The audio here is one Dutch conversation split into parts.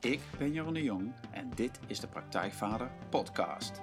Ik ben Jeroen de Jong en dit is de Praktijkvader Podcast.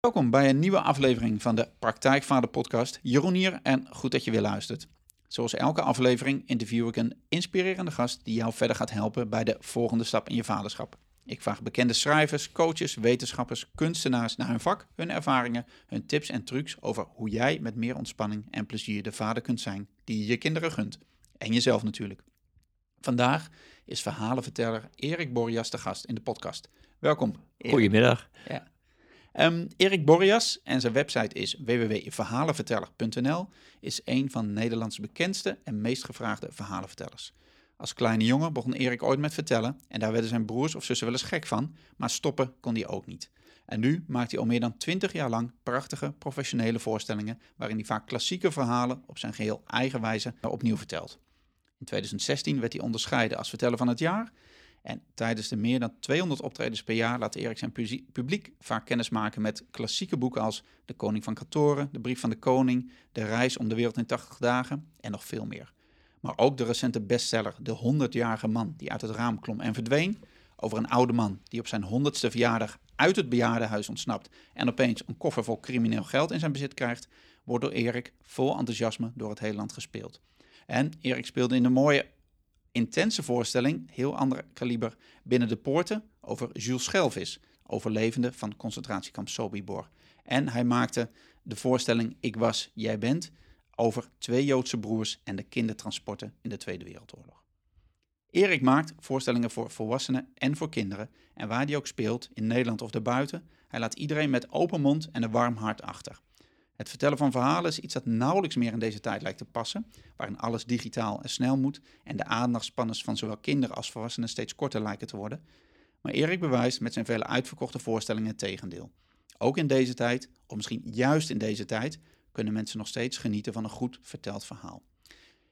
Welkom bij een nieuwe aflevering van de Praktijkvader Podcast. Jeroen hier en goed dat je weer luistert. Zoals elke aflevering interview ik een inspirerende gast die jou verder gaat helpen bij de volgende stap in je vaderschap. Ik vraag bekende schrijvers, coaches, wetenschappers, kunstenaars naar hun vak, hun ervaringen, hun tips en trucs over hoe jij met meer ontspanning en plezier de vader kunt zijn die je je kinderen gunt. En jezelf natuurlijk. Vandaag is verhalenverteller Erik Borjas de gast in de podcast. Welkom. Erik. Goedemiddag. Ja. Um, Erik Borjas en zijn website is www.verhalenverteller.nl is een van Nederlands bekendste en meest gevraagde verhalenvertellers. Als kleine jongen begon Erik ooit met vertellen en daar werden zijn broers of zussen wel eens gek van, maar stoppen kon hij ook niet. En nu maakt hij al meer dan 20 jaar lang prachtige professionele voorstellingen waarin hij vaak klassieke verhalen op zijn geheel eigen wijze opnieuw vertelt. In 2016 werd hij onderscheiden als verteller van het jaar en tijdens de meer dan 200 optredens per jaar laat Erik zijn publiek vaak kennis maken met klassieke boeken als De Koning van Katoren, De Brief van de Koning, De Reis om de Wereld in 80 Dagen en nog veel meer. Maar ook de recente bestseller De 100-jarige man die uit het raam klom en verdween, over een oude man die op zijn 100ste verjaardag uit het bejaardenhuis ontsnapt en opeens een koffer vol crimineel geld in zijn bezit krijgt, wordt door Erik vol enthousiasme door het hele land gespeeld. En Erik speelde in de mooie intense voorstelling, heel ander kaliber, Binnen de Poorten over Jules Schelvis, overlevende van concentratiekamp Sobibor. En hij maakte de voorstelling Ik was, jij bent, over twee Joodse broers en de kindertransporten in de Tweede Wereldoorlog. Erik maakt voorstellingen voor volwassenen en voor kinderen. En waar hij ook speelt, in Nederland of daarbuiten, hij laat iedereen met open mond en een warm hart achter. Het vertellen van verhalen is iets dat nauwelijks meer in deze tijd lijkt te passen, waarin alles digitaal en snel moet en de aandachtspannen van zowel kinderen als volwassenen steeds korter lijken te worden. Maar Erik bewijst met zijn vele uitverkochte voorstellingen het tegendeel. Ook in deze tijd, of misschien juist in deze tijd, kunnen mensen nog steeds genieten van een goed verteld verhaal.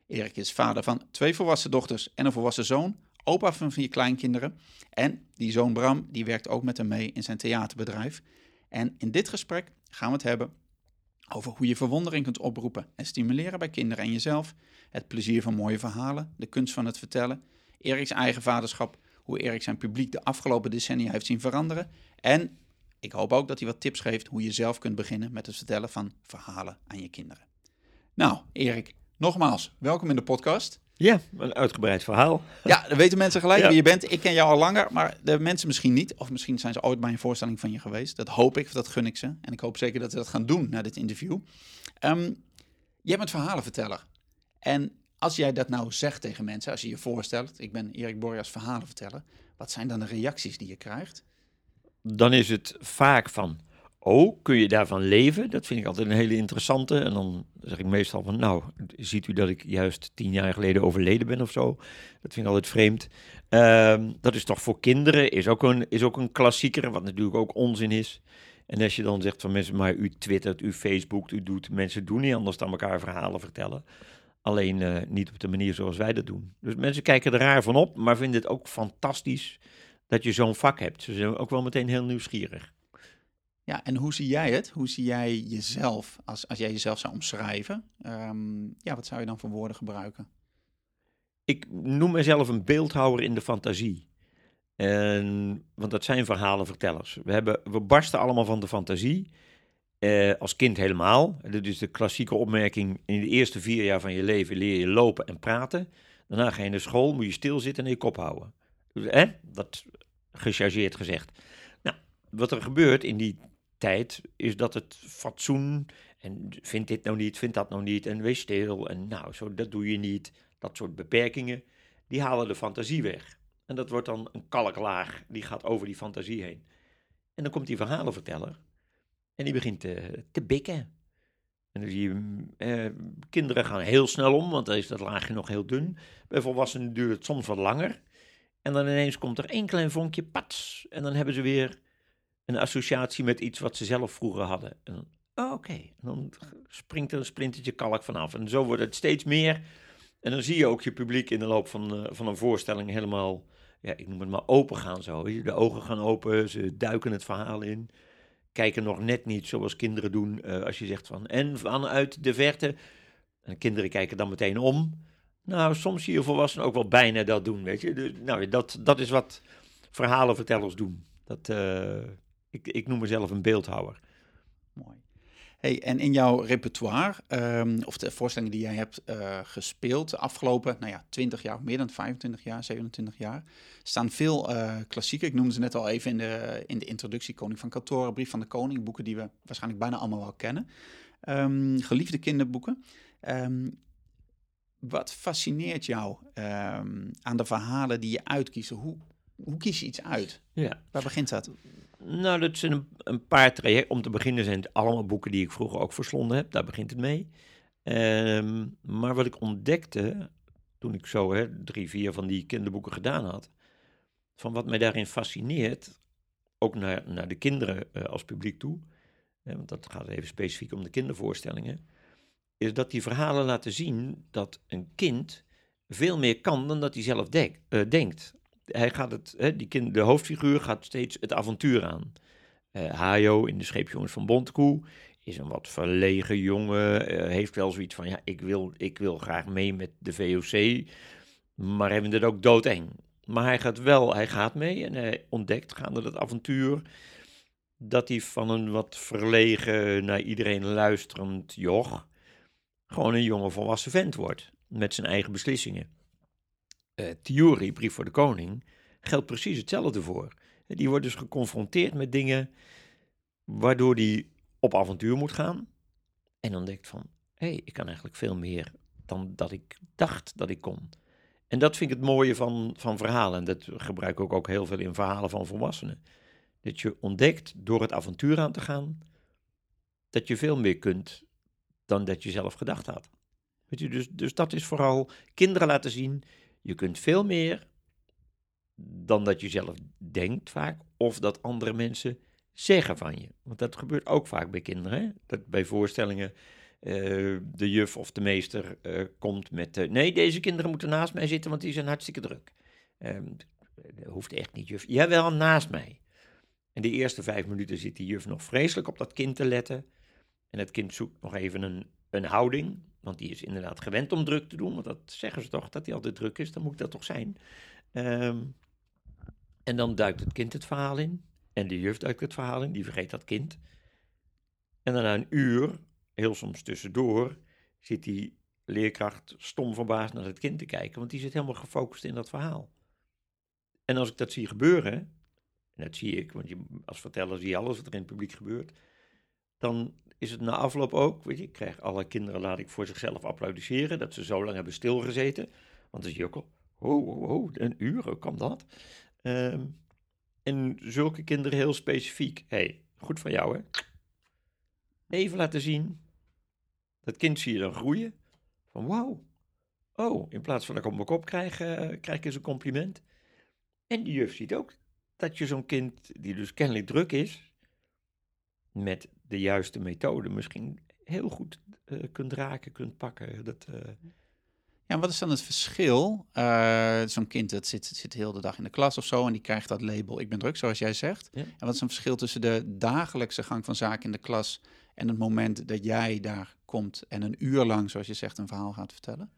Erik is vader van twee volwassen dochters en een volwassen zoon, opa van vier kleinkinderen. En die zoon Bram, die werkt ook met hem mee in zijn theaterbedrijf. En in dit gesprek gaan we het hebben over hoe je verwondering kunt oproepen en stimuleren bij kinderen en jezelf, het plezier van mooie verhalen, de kunst van het vertellen, Eriks eigen vaderschap, hoe Erik zijn publiek de afgelopen decennia heeft zien veranderen en ik hoop ook dat hij wat tips geeft hoe je zelf kunt beginnen met het vertellen van verhalen aan je kinderen. Nou, Erik, nogmaals, welkom in de podcast. Ja, een uitgebreid verhaal. Ja, dan weten mensen gelijk wie je bent. Ik ken jou al langer, maar de mensen misschien niet. Of misschien zijn ze ooit bij een voorstelling van je geweest. Dat hoop ik, dat gun ik ze. En ik hoop zeker dat ze dat gaan doen na dit interview. Um, jij bent verhalenverteller. En als jij dat nou zegt tegen mensen, als je je voorstelt... ik ben Erik Borjas verhalenverteller. Wat zijn dan de reacties die je krijgt? Dan is het vaak van Oh, kun je daarvan leven? Dat vind ik altijd een hele interessante. En dan zeg ik meestal van, nou, ziet u dat ik juist tien jaar geleden overleden ben of zo? Dat vind ik altijd vreemd. Ehm, dat is toch voor kinderen, is ook, een, is ook een klassieker, wat natuurlijk ook onzin is. En als je dan zegt van mensen, maar u twittert, u facebookt, u doet, mensen doen niet anders dan elkaar verhalen vertellen. Alleen uh, niet op de manier zoals wij dat doen. Dus mensen kijken er raar van op, maar vinden het ook fantastisch dat je zo'n vak hebt. Ze zijn ook wel meteen heel nieuwsgierig. Ja, en hoe zie jij het? Hoe zie jij jezelf, als, als jij jezelf zou omschrijven? Um, ja, wat zou je dan voor woorden gebruiken? Ik noem mezelf een beeldhouwer in de fantasie. En, want dat zijn verhalenvertellers. We, hebben, we barsten allemaal van de fantasie. Eh, als kind helemaal. Dat is de klassieke opmerking. In de eerste vier jaar van je leven leer je lopen en praten. Daarna ga je naar school, moet je stilzitten en je kop houden. Eh, dat gechargeerd gezegd. Nou, wat er gebeurt in die tijd is dat het fatsoen en vind dit nou niet, vind dat nou niet en wees stil en nou, zo, dat doe je niet. Dat soort beperkingen, die halen de fantasie weg. En dat wordt dan een kalklaag, die gaat over die fantasie heen. En dan komt die verhalenverteller en die begint te, te bikken. En dan zie je, eh, kinderen gaan heel snel om, want dan is dat laagje nog heel dun. Bij volwassenen duurt het soms wat langer. En dan ineens komt er één klein vonkje, pats. En dan hebben ze weer een associatie met iets wat ze zelf vroeger hadden. En oh, oké, dan springt er een splintertje kalk vanaf. En zo wordt het steeds meer. En dan zie je ook je publiek in de loop van, uh, van een voorstelling helemaal ja, ik noem het maar open gaan zo. De ogen gaan open, ze duiken het verhaal in. Kijken nog net niet zoals kinderen doen eh, als je zegt van en vanuit de verte. En kinderen kijken dan meteen om. Nou, soms zie je volwassenen ook wel bijna dat doen, weet je. Dus, nou, dat, dat is wat verhalenvertellers doen. Dat, eh, ik, ik noem mezelf een beeldhouwer. Mooi. Hey, en in jouw repertoire, ehm, of de voorstellingen die jij hebt eh, gespeeld de afgelopen nou ja, 20 jaar, meer dan 25 jaar, 27 jaar, staan veel uh, klassieken. Ik noemde ze net al even in de, in de introductie: Koning van Katoren, Brief van de Koning, boeken die we waarschijnlijk bijna allemaal wel kennen. Ehm, geliefde kinderboeken. Ehm, wat fascineert jou aan de verhalen die je uitkiest? Hoe, hoe kies je iets uit? Ja. Waar begint dat? Nou, dat zijn een, paar trajecten. Om te beginnen zijn het allemaal boeken die ik vroeger ook verslonden heb. Daar begint het mee. Ehm, maar wat ik ontdekte, toen ik zo hè, drie, vier van die kinderboeken gedaan had, van wat mij daarin fascineert, ook naar, naar de kinderen uh, als publiek toe, hè, want dat gaat even specifiek om de kindervoorstellingen, is dat die verhalen laten zien dat een kind veel meer kan dan dat hij zelf uh, denkt hij gaat het, hè, die kind, de hoofdfiguur gaat steeds het avontuur aan. Uh, Hajo in de Scheepjongens van Bontekoe is een wat verlegen jongen. Uh, heeft wel zoiets van, ja, ik wil, ik wil graag mee met de VOC. Maar vindt het ook doodeng. Maar hij gaat wel, hij gaat mee en hij ontdekt gaande dat avontuur... dat hij van een wat verlegen, naar iedereen luisterend joch... gewoon een jonge volwassen vent wordt. Met zijn eigen beslissingen uh, Theorie, Brief voor de Koning, geldt precies hetzelfde voor. Die wordt dus geconfronteerd met dingen waardoor hij op avontuur moet gaan. En ontdekt van, hé, hey, ik kan eigenlijk veel meer dan dat ik dacht dat ik kon. En dat vind ik het mooie van, van verhalen. En dat gebruik ik ook heel veel in verhalen van volwassenen. Dat je ontdekt door het avontuur aan te gaan, dat je veel meer kunt dan dat je zelf gedacht had. Weet je, dus, dus dat is vooral kinderen laten zien, je kunt veel meer dan dat je zelf denkt vaak, of dat andere mensen zeggen van je. Want dat gebeurt ook vaak bij kinderen. Dat bij voorstellingen uh, de juf of de meester uh, komt met... Uh, nee, deze kinderen moeten naast mij zitten, want die zijn hartstikke druk. Um, dat hoeft echt niet, juf. Jawel, naast mij. En de eerste vijf minuten zit die juf nog vreselijk op dat kind te letten. En het kind zoekt nog even een, een houding. Want die is inderdaad gewend om druk te doen. Want dat zeggen ze toch, dat hij altijd druk is. Dan moet dat toch zijn. Um, en dan duikt het kind het verhaal in. En de juf duikt het verhaal in. Die vergeet dat kind. En dan na een uur, heel soms tussendoor, zit die leerkracht stom verbaasd naar het kind te kijken. Want die zit helemaal gefocust in dat verhaal. En als ik dat zie gebeuren, en dat zie ik, want je, als verteller zie je alles wat er in het publiek gebeurt, dan is het na afloop ook, weet je, ik krijg alle kinderen, laat ik voor zichzelf applaudisseren, dat ze zo lang hebben stilgezeten. Want je ook al, oh, oh, oh, een uur, hoe kan dat? Um, en zulke kinderen heel specifiek, hey, goed van jou hè? Even laten zien, dat kind zie je dan groeien, van wauw, oh, in plaats van dat ik op mijn kop krijg, uh, krijg ik eens een compliment. En die juf ziet ook dat je zo'n kind, die dus kennelijk druk is, met de juiste methode misschien heel goed uh, kunt raken, kunt pakken. Dat, uh... Ja, wat is dan het verschil? Uh, Zo'n kind dat zit, zit heel de dag in de klas of zo en die krijgt dat label ik ben druk, zoals jij zegt. Ja. En wat is een verschil tussen de dagelijkse gang van zaken in de klas en het moment dat jij daar komt en een uur lang, zoals je zegt, een verhaal gaat vertellen?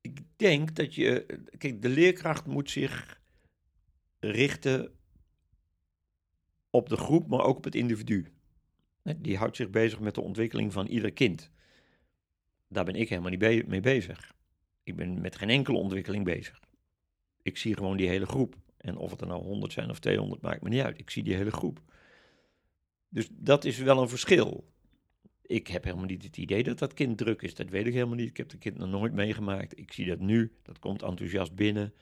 Ik denk dat je, kijk, de leerkracht moet zich richten op de groep, maar ook op het individu. Die houdt zich bezig met de ontwikkeling van ieder kind. Daar ben ik helemaal niet mee bezig. Ik ben met geen enkele ontwikkeling bezig. Ik zie gewoon die hele groep. En of het er nou 100 zijn of 200, maakt me niet uit. Ik zie die hele groep. Dus dat is wel een verschil. Ik heb helemaal niet het idee dat dat kind druk is. Dat weet ik helemaal niet. Ik heb het kind nog nooit meegemaakt. Ik zie dat nu. Dat komt enthousiast binnen.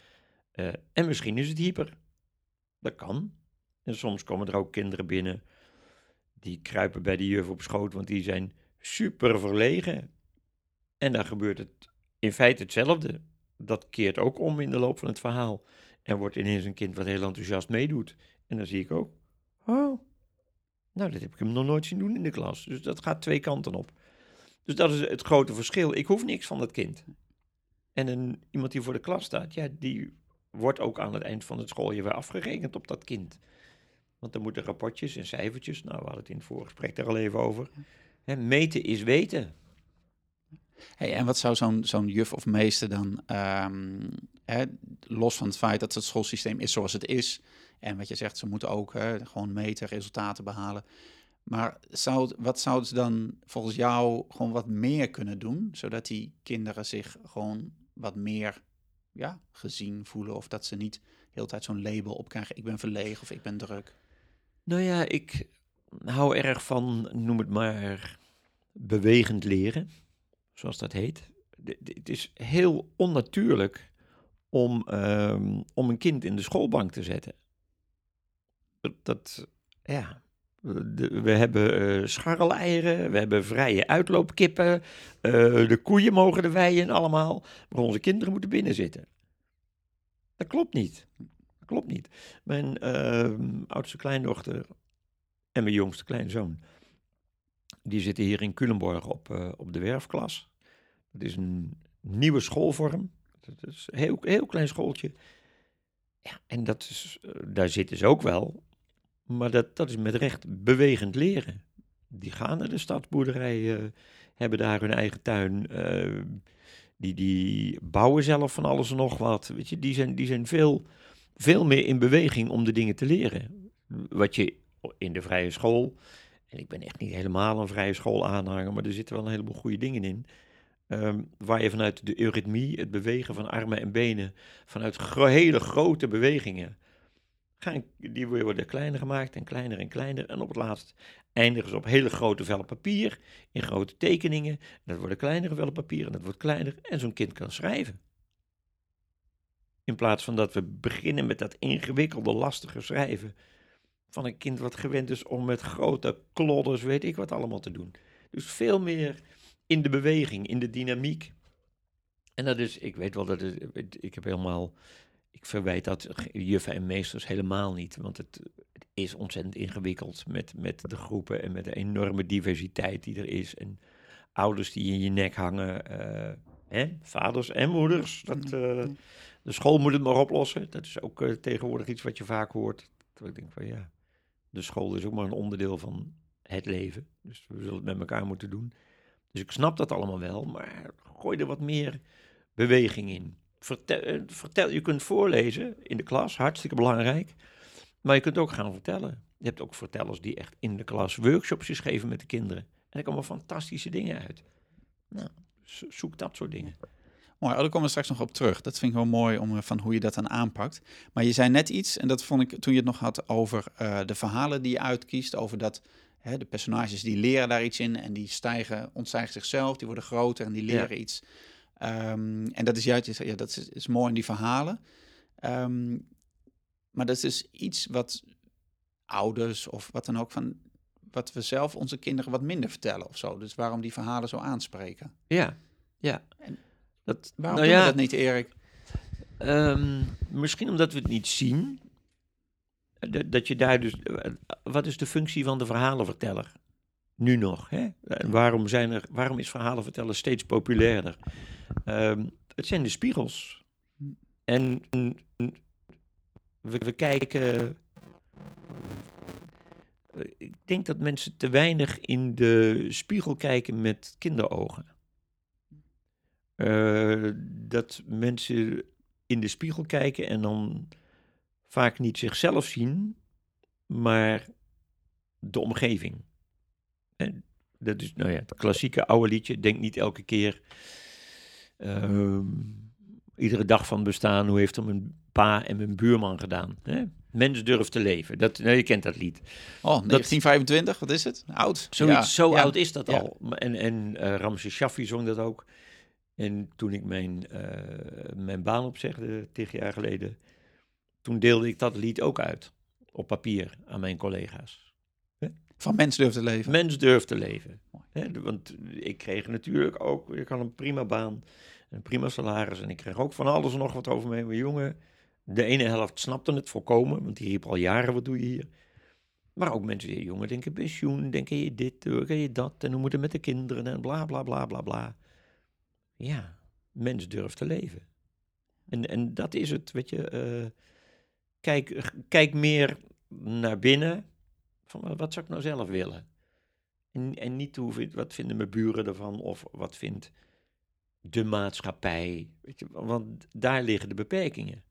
Uh, en misschien is het hyper. Dat kan. En soms komen er ook kinderen binnen die kruipen bij de juf op schoot, want die zijn super verlegen. En dan gebeurt het in feite hetzelfde. Dat keert ook om in de loop van het verhaal. En wordt ineens een kind wat heel enthousiast meedoet. En dan zie ik ook, oh, nou, dat heb ik hem nog nooit zien doen in de klas. Dus dat gaat twee kanten op. Dus dat is het grote verschil. Ik hoef niks van dat kind. En een, iemand die voor de klas staat, ja, die wordt ook aan het eind van het schooljaar weer afgerekend op dat kind. Want dan moeten rapportjes en cijfertjes, nou we hadden het in het voorgesprek daar al even over. Hè, meten is weten. Hey, en wat zou zo'n zo'n juf of meester dan, ehm, hè, los van het feit dat het schoolsysteem is zoals het is, en wat je zegt, ze moeten ook hè, gewoon meten, resultaten behalen. Maar zou, wat zouden ze dan volgens jou gewoon wat meer kunnen doen, zodat die kinderen zich gewoon wat meer ja, gezien voelen of dat ze niet de hele tijd zo'n label opkrijgen, ik ben verlegen of ik ben druk? Nou ja, ik hou erg van, noem het maar, bewegend leren, zoals dat heet. Het is heel onnatuurlijk om, ehm, om een kind in de schoolbank te zetten. Dat, ja, we hebben eh scharreleieren, we hebben vrije uitloopkippen, eh, de koeien mogen de wei in allemaal, maar onze kinderen moeten binnen zitten. Dat klopt niet. Dat klopt niet. Mijn ehm, oudste kleindochter en mijn jongste kleinzoon, die zitten hier in Culemborg op, eh, op de werfklas. Het is een nieuwe schoolvorm. Het is een heel, heel klein schooltje. Ja, en dat is, eh, daar zitten ze ook wel. Maar dat, dat is met recht bewegend leren. Die gaan naar de stadsboerderij, eh, hebben daar hun eigen tuin. die, die bouwen zelf van alles en nog wat. Weet je, die zijn, die zijn veel, veel meer in beweging om de dingen te leren. Wat je in de vrije school. En ik ben echt niet helemaal een vrije school aanhanger, maar er zitten wel een heleboel goede dingen in. ehm, waar je vanuit de eurythmie, het bewegen van armen en benen, vanuit hele grote bewegingen, gaan, die worden kleiner gemaakt en kleiner en kleiner. En op het laatst eindigen ze op hele grote vellen papier, in grote tekeningen. En dat worden kleinere vellen papier en dat wordt kleiner. En zo'n kind kan schrijven. In plaats van dat we beginnen met dat ingewikkelde, lastige schrijven van een kind wat gewend is om met grote klodders, weet ik wat allemaal te doen. Dus veel meer in de beweging, in de dynamiek. En dat is, ik weet wel dat het, ik heb helemaal, ik verwijt dat juffen en meesters helemaal niet, want het, het is ontzettend ingewikkeld met, met de groepen en met de enorme diversiteit die er is. En ouders die in je nek hangen, eh, hè, vaders en moeders. Dat, eh, de school moet het maar oplossen. Dat is ook eh, tegenwoordig iets wat je vaak hoort. Dat ik denk van ja, de school is ook maar een onderdeel van het leven. Dus we zullen het met elkaar moeten doen. Dus ik snap dat allemaal wel, maar gooi er wat meer beweging in. Vertel, eh, vertel, je kunt voorlezen in de klas, hartstikke belangrijk. Maar je kunt ook gaan vertellen. Je hebt ook vertellers die echt in de klas workshops geven met de kinderen. En er komen fantastische dingen uit. Nou, zo- zoek dat soort dingen. Mooi, oh, daar komen we straks nog op terug. Dat vind ik wel mooi om, eh, van hoe je dat dan aanpakt. Maar je zei net iets, en dat vond ik toen je het nog had over eh, de verhalen die je uitkiest, over dat hè, de personages die leren daar iets in en die stijgen, ontstijgen zichzelf, die worden groter en die Ja. leren iets. Ehm, en dat is juist, ja, dat is, is mooi in die verhalen. Ehm, maar dat is dus iets wat ouders of wat dan ook van, wat we zelf onze kinderen wat minder vertellen of zo. Dus waarom die verhalen zo aanspreken. Ja, ja. En Dat, Waarom nou doen ja, we dat niet, Erik? Ehm, misschien omdat we het niet zien. Dat, dat je daar dus. eh, Wat is de functie van de verhalenverteller? Nu nog. Hè? En waarom, zijn er, waarom is verhalen vertellen steeds populairder? Ehm, het zijn de spiegels. En we, we kijken. eh, Ik denk dat mensen te weinig in de spiegel kijken met kinderogen. Eh, dat mensen in de spiegel kijken en dan vaak niet zichzelf zien, maar de omgeving. En dat is nou ja, het klassieke oude liedje. Denk niet elke keer. ehm, iedere dag van bestaan, hoe heeft er mijn pa en mijn buurman gedaan? Hè? Mens durft te leven. Dat, nou, je kent dat lied. Oh, 1925, wat is het? Oud. Zoiets, Ja, zo ja. oud is dat Ja. al. En, en eh Ramses Shaffi zong dat ook. En toen ik mijn, eh, mijn baan opzegde, tig jaar geleden, toen deelde ik dat lied ook uit. Op papier aan mijn collega's. Van mens durft te leven. Mens durft te leven. Want ik kreeg natuurlijk ook, ik had een prima baan, een prima salaris. En ik kreeg ook van alles en nog wat over me. Maar jongen, de ene helft snapte het volkomen, want die riep al jaren, wat doe je hier? Maar ook mensen die, jongen, denk je pensioen, denk je dit, denk je dat, en hoe moet het met de kinderen, en bla bla bla bla bla. Ja, mens durft te leven. En, en dat is het, weet je. eh, kijk, kijk meer naar binnen. Van wat- zou ik nou zelf willen? En, en niet hoe, vind- wat vinden mijn buren ervan of wat vindt de maatschappij. Weet je, want daar liggen de beperkingen.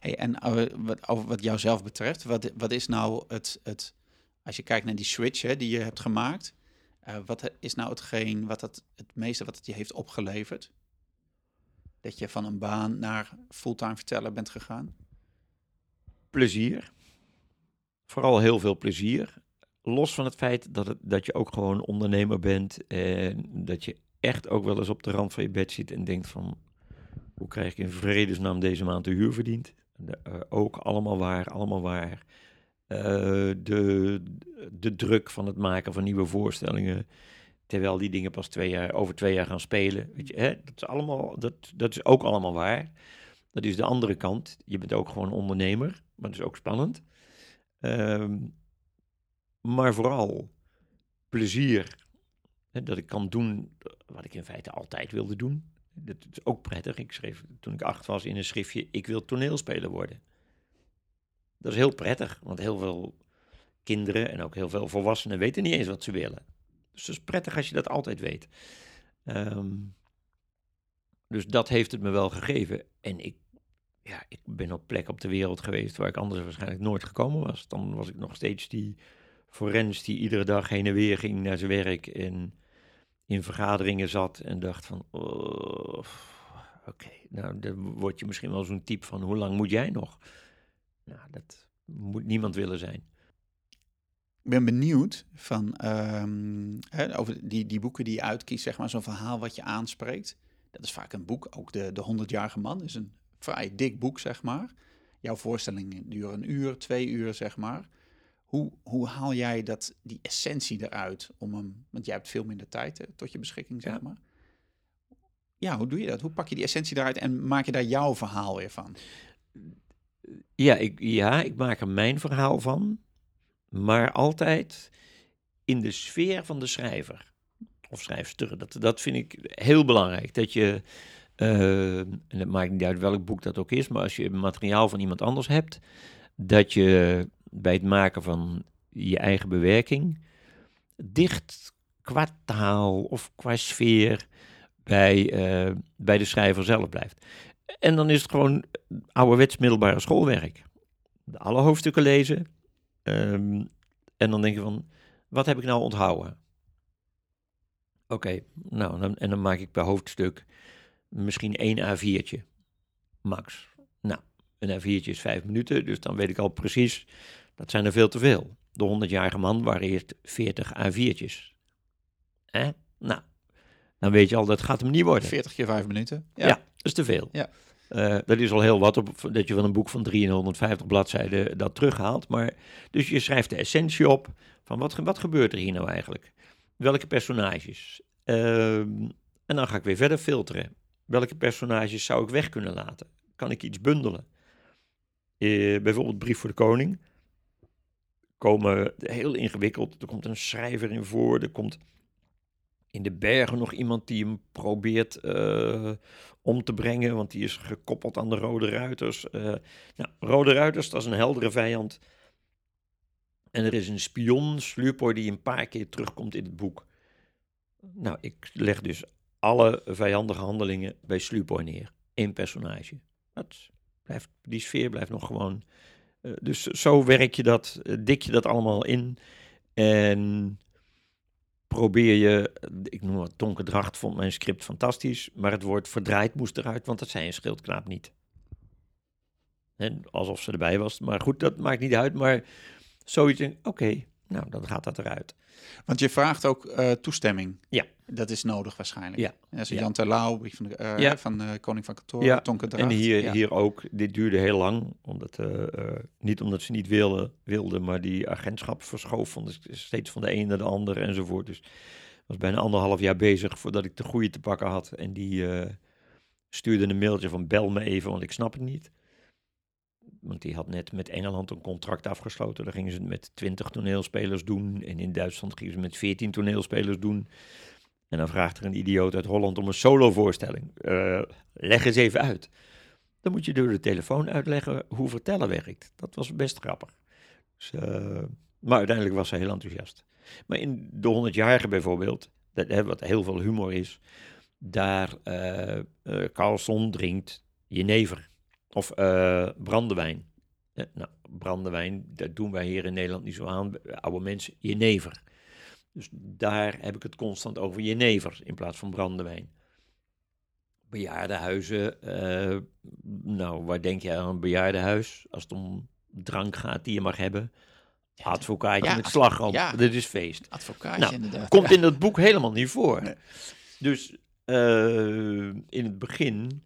Hey, en eh, wat, wat jouzelf betreft, wat, wat is nou het, het, als je kijkt naar die switch hè, die je hebt gemaakt, eh, wat is nou hetgeen wat het, het meeste wat het je heeft opgeleverd? Dat je van een baan naar fulltime verteller bent gegaan? plezier. Vooral heel veel plezier. Los van het feit dat, het, dat je ook gewoon ondernemer bent. En dat je echt ook wel eens op de rand van je bed zit en denkt van... Hoe krijg ik in vredesnaam deze maand de huur verdiend? Eh, ook allemaal waar, allemaal waar. Eh, de, de druk van het maken van nieuwe voorstellingen. Terwijl die dingen pas twee jaar, over twee jaar gaan spelen. Weet je, hè? Dat, is allemaal, dat, dat is ook allemaal waar. Dat is de andere kant. Je bent ook gewoon ondernemer, maar dat is ook spannend. Ehm, maar vooral plezier. Hè, dat ik kan doen wat ik in feite altijd wilde doen. Dat is ook prettig. Ik schreef toen ik acht was in een schriftje: Ik wil toneelspeler worden. Dat is heel prettig, want heel veel kinderen en ook heel veel volwassenen weten niet eens wat ze willen. Dus het is prettig als je dat altijd weet. Ehm, dus dat heeft het me wel gegeven. En ik, ja, ik ben op plek op de wereld geweest waar ik anders waarschijnlijk nooit gekomen was. Dan was ik nog steeds die forens die iedere dag heen en weer ging naar zijn werk en in vergaderingen zat en dacht van, oh, oké, nou dan word je misschien wel zo'n type van, hoe lang moet jij nog? Nou, dat moet niemand willen zijn. Ik ben benieuwd van ehm, hè, over die, die boeken die je uitkiest, zeg maar, zo'n verhaal wat je aanspreekt. Dat is vaak een boek, ook de, de 100-jarige man is een vrij dik boek, zeg maar. Jouw voorstellingen duren een uur, twee uur, zeg maar. Hoe, hoe haal jij dat, die essentie eruit om hem, want jij hebt veel minder tijd hè, tot je beschikking, zeg Ja. maar. Ja, hoe doe je dat? Hoe pak je die essentie eruit en maak je daar jouw verhaal weer van? Ja ik, ja, ik maak er mijn verhaal van, maar altijd in de sfeer van de schrijver of schrijfster. Dat, dat vind ik heel belangrijk. Dat je, eh, en het maakt niet uit welk boek dat ook is, maar als je materiaal van iemand anders hebt, dat je bij het maken van je eigen bewerking dicht qua taal of qua sfeer bij, eh, bij de schrijver zelf blijft. En dan is het gewoon ouderwets middelbare schoolwerk. Alle hoofdstukken lezen. ehm, en dan denk je van, wat heb ik nou onthouden? Oké, nou, dan, en dan maak ik per hoofdstuk misschien één A4'tje. Max. Nou, een A4'tje is vijf minuten, dus dan weet ik al precies, dat zijn er veel te veel. De 100-jarige man waren eerst 40 A4'tjes. Hè? Nou, dan weet je al, dat gaat hem niet worden. 40 keer 5 minuten. Ja, dat is te veel. Ja. Eh, dat is al heel wat op, dat je van een boek van 350 bladzijden dat terughaalt. Maar, dus je schrijft de essentie op van wat, wat gebeurt er hier nou eigenlijk? Welke personages? Ehm, en dan ga ik weer verder filteren. Welke personages zou ik weg kunnen laten? Kan ik iets bundelen? Eh, bijvoorbeeld Brief voor de Koning. Komen heel ingewikkeld. Er komt een schrijver in voor. Er komt in de bergen nog iemand die hem probeert eh, om te brengen, want die is gekoppeld aan de Rode Ruiters. Eh, nou, Rode Ruiters, dat is een heldere vijand. En er is een spion, Sluurpoor, die een paar keer terugkomt in het boek. Nou, ik leg dus alle vijandige handelingen bij Sluurpoor neer. Eén personage. Dat blijft, die sfeer blijft nog gewoon... eh, dus zo werk je dat, dik je dat allemaal in. En probeer je, ik noem het Tonke Dracht, vond mijn script fantastisch, maar het woord verdraaid moest eruit, want dat zei een schildknaap niet. En alsof ze erbij was, maar goed, dat maakt niet uit, maar zoiets, oké, nou, dan gaat dat eruit. Want je vraagt ook eh, toestemming. Ja. Dat is nodig waarschijnlijk. Ja. Is Ja. Jan Terlouw, brief van, de, eh, Ja. van eh, Koning van Kantoor, Ja, Tonke En hier, ja. hier ook, dit duurde heel lang, omdat, niet omdat ze niet wilden, wilden, maar die agentschap verschoof van de, steeds van de een naar de ander enzovoort. Dus ik was bijna anderhalf jaar bezig voordat ik de goede te pakken had. En die stuurde een mailtje van bel me even, want ik snap het niet. Want die had net met Engeland een contract afgesloten. Daar gingen ze het met 20 toneelspelers doen. En in Duitsland gingen ze het met 14 toneelspelers doen. En dan vraagt er een idioot uit Holland om een solovoorstelling. Eh leg eens even uit. Dan moet je door de telefoon uitleggen hoe vertellen werkt. Dat was best grappig. Dus, eh, maar uiteindelijk was ze heel enthousiast. Maar in de 100-jarige bijvoorbeeld, dat, hè, wat heel veel humor is, daar eh, Carlson drinkt jenever of eh, brandewijn. Eh, nou, brandewijn, dat doen wij hier in Nederland niet zo aan. Oude mensen, jenever. Dus daar heb ik het constant over jenever in plaats van brandewijn. Bejaardenhuizen, eh nou, waar denk je aan een bejaardenhuis? Als het om drank gaat die je mag hebben. Advocaatje ja, met als- slagroom, ja. dit is feest. Advocaatje Nou, inderdaad. Komt in dat boek helemaal niet voor. Nee. Dus in het begin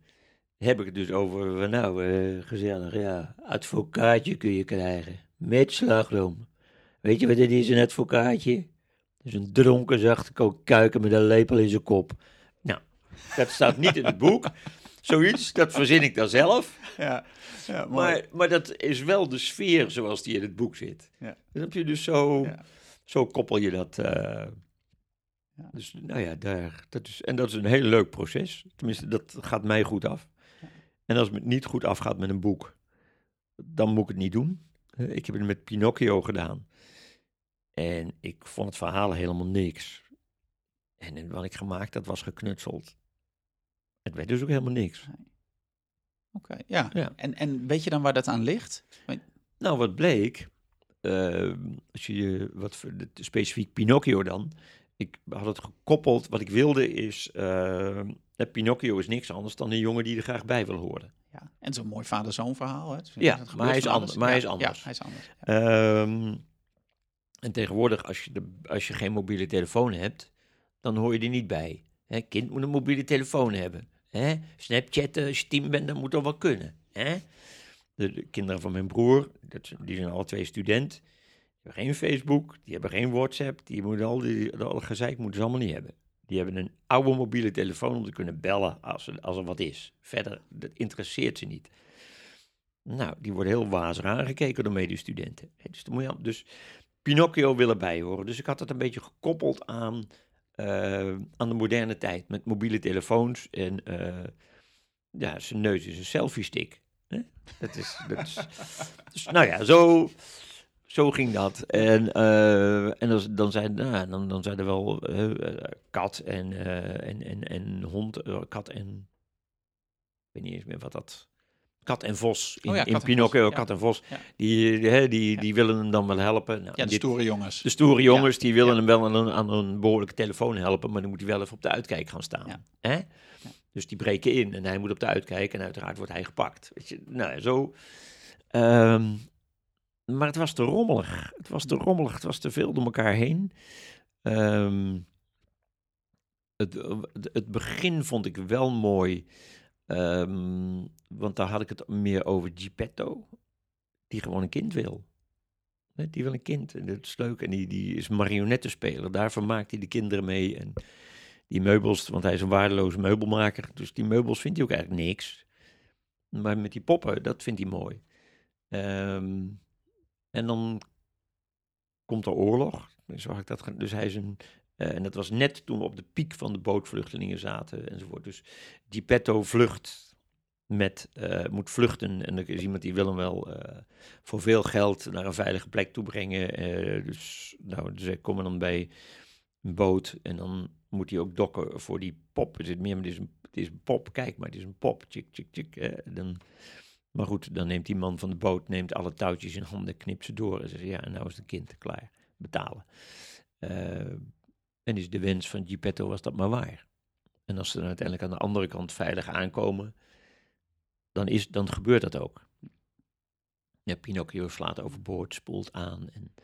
heb ik het dus over, nou, eh, gezellig, ja, advocaatje kun je krijgen, met slagroom. Weet je wat dit is, een advocaatje? Dat is een dronken, zachtgekookt kuiken met een lepel in zijn kop. Nou, dat staat niet in het boek. Zoiets, dat verzin ik dan zelf. Ja, ja. Maar, maar dat is wel de sfeer zoals die in het boek zit. Ja. Dan heb je dus zo, Ja. zo koppel je dat. eh, Ja. Dus nou ja, daar, dat is, en dat is een heel leuk proces. Tenminste, dat gaat mij goed af. En als het me niet goed afgaat met een boek, dan moet ik het niet doen. Eh, ik heb het met Pinocchio gedaan. En ik vond het verhaal helemaal niks. En wat ik gemaakt had, was geknutseld. Het werd dus ook helemaal niks. Oké, ja. Ja. En, en weet je dan waar dat aan ligt? Nou, wat bleek, eh, als je je wat specifiek Pinocchio dan, ik had het gekoppeld. Wat ik wilde is, eh, Pinocchio is niks anders dan een jongen die er graag bij wil horen. Ja. En zo'n mooi vader-zoon verhaal. Hè? Dus Ja, maar hij is van alles. ander- maar hij is anders. Ja, hij is anders. Ja. En tegenwoordig, als je, de, als je geen mobiele telefoon hebt, dan hoor je er niet bij. Hè, kind moet een mobiele telefoon hebben. Hè? Snapchatten, als je tien bent, dan moet dat wel kunnen. Hè? De, de kinderen van mijn broer, dat, die zijn alle twee student, geen Facebook, die hebben geen WhatsApp, die moeten al die al dat gezeik moeten ze allemaal niet hebben. Die hebben een oude mobiele telefoon om te kunnen bellen als er, als er wat is. Verder, dat interesseert ze niet. Nou, die worden heel wazig aangekeken door medestudenten. Dus, dus Pinocchio wil erbij horen. Dus ik had het een beetje gekoppeld aan, eh, aan de moderne tijd. Met mobiele telefoons en eh, ja, zijn neus is een selfie stick. Dat is, dat is, dus, nou ja, zo, zo ging dat. En, eh, en als, dan, zei, nou, dan, dan zijn er wel eh, kat en, eh, en, en, en hond, kat en, ik weet niet eens meer wat dat, kat en vos in, Oh ja, in kat en Pinocchio, vos, ja. kat en vos, Ja. die, die, die, Ja. die willen hem dan wel helpen. Nou, Ja, de dit- stoere jongens. de stoere jongens, die willen hem wel aan een, aan een behoorlijke telefoon helpen, maar dan moet hij wel even op de uitkijk gaan staan. Hè? Dus die breken in en hij moet op de uitkijk en uiteraard wordt hij gepakt. Weet je? Nou, ja, zo. Ehm, maar het was te rommelig. Het was te rommelig, het was te veel door elkaar heen. Ehm, het, het- het begin vond ik wel mooi, ehm, want daar had ik het meer over Geppetto, die gewoon een kind wil. Die wil een kind en dat is leuk. En die, die is marionettenspeler. Daar vermaakt hij de kinderen mee. En die meubels, want hij is een waardeloze meubelmaker. Dus die meubels vindt hij ook eigenlijk niks. Maar met die poppen, dat vindt hij mooi. Ehm, en dan komt er oorlog. Dus, zag ik dat, dus hij is een... eh, en dat was net toen we op de piek van de bootvluchtelingen zaten enzovoort. Dus Geppetto vlucht met, eh, moet vluchten. En er is iemand die wil hem wel eh, voor veel geld naar een veilige plek toe brengen. Dus, nou, dus zij komen dan bij een boot en dan moet hij ook dokken voor die pop. Er zit meer, het is een, het is pop. Kijk maar, het is een pop. Tjik, tjik, tjik. dan, maar goed, dan neemt die man van de boot neemt alle touwtjes in handen, knipt ze door en zegt ja, nou is het kind klaar. Betalen. Eh, en is de wens van Geppetto was dat maar waar. En als ze dan uiteindelijk aan de andere kant veilig aankomen, dan, is, dan gebeurt dat ook. Ja, Pinocchio slaat overboord, spoelt aan, en,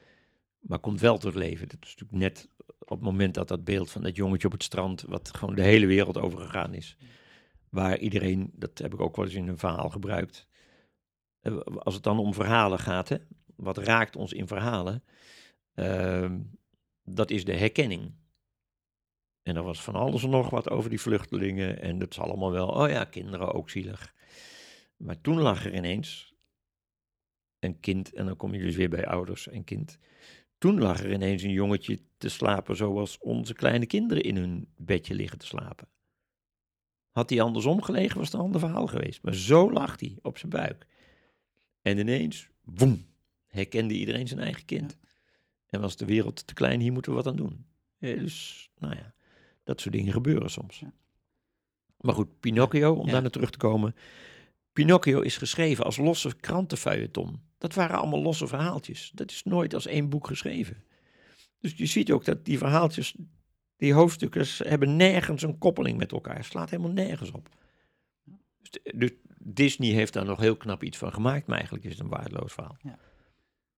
maar komt wel tot leven. Dat is natuurlijk net op het moment dat dat beeld van dat jongetje op het strand, wat gewoon de hele wereld overgegaan is, waar iedereen, dat heb ik ook wel eens in een verhaal gebruikt, als het dan om verhalen gaat, hè, wat raakt ons in verhalen, ehm, dat is de herkenning. En er was van alles en nog wat over die vluchtelingen. En dat is allemaal wel, oh ja, kinderen ook zielig. Maar toen lag er ineens een kind, en dan kom je dus weer bij ouders en kind. Toen lag er ineens een jongetje te slapen zoals onze kleine kinderen in hun bedje liggen te slapen. Had hij andersom gelegen, was het een ander verhaal geweest. Maar zo lag hij op zijn buik. En ineens, woem, herkende iedereen zijn eigen kind. En was de wereld te klein, hier moeten we wat aan doen. Dus, nou ja, dat soort dingen gebeuren soms. Ja. Maar goed, Pinocchio, om daar naar terug te komen. Pinocchio is geschreven als losse krantenfeuilleton. Dat waren allemaal losse verhaaltjes. Dat is nooit als één boek geschreven. Dus je ziet ook dat die verhaaltjes, die hoofdstukken, hebben nergens een koppeling met elkaar. Het slaat helemaal nergens op. Dus, dus Disney heeft daar nog heel knap iets van gemaakt, maar eigenlijk is het een waardeloos verhaal. Ja.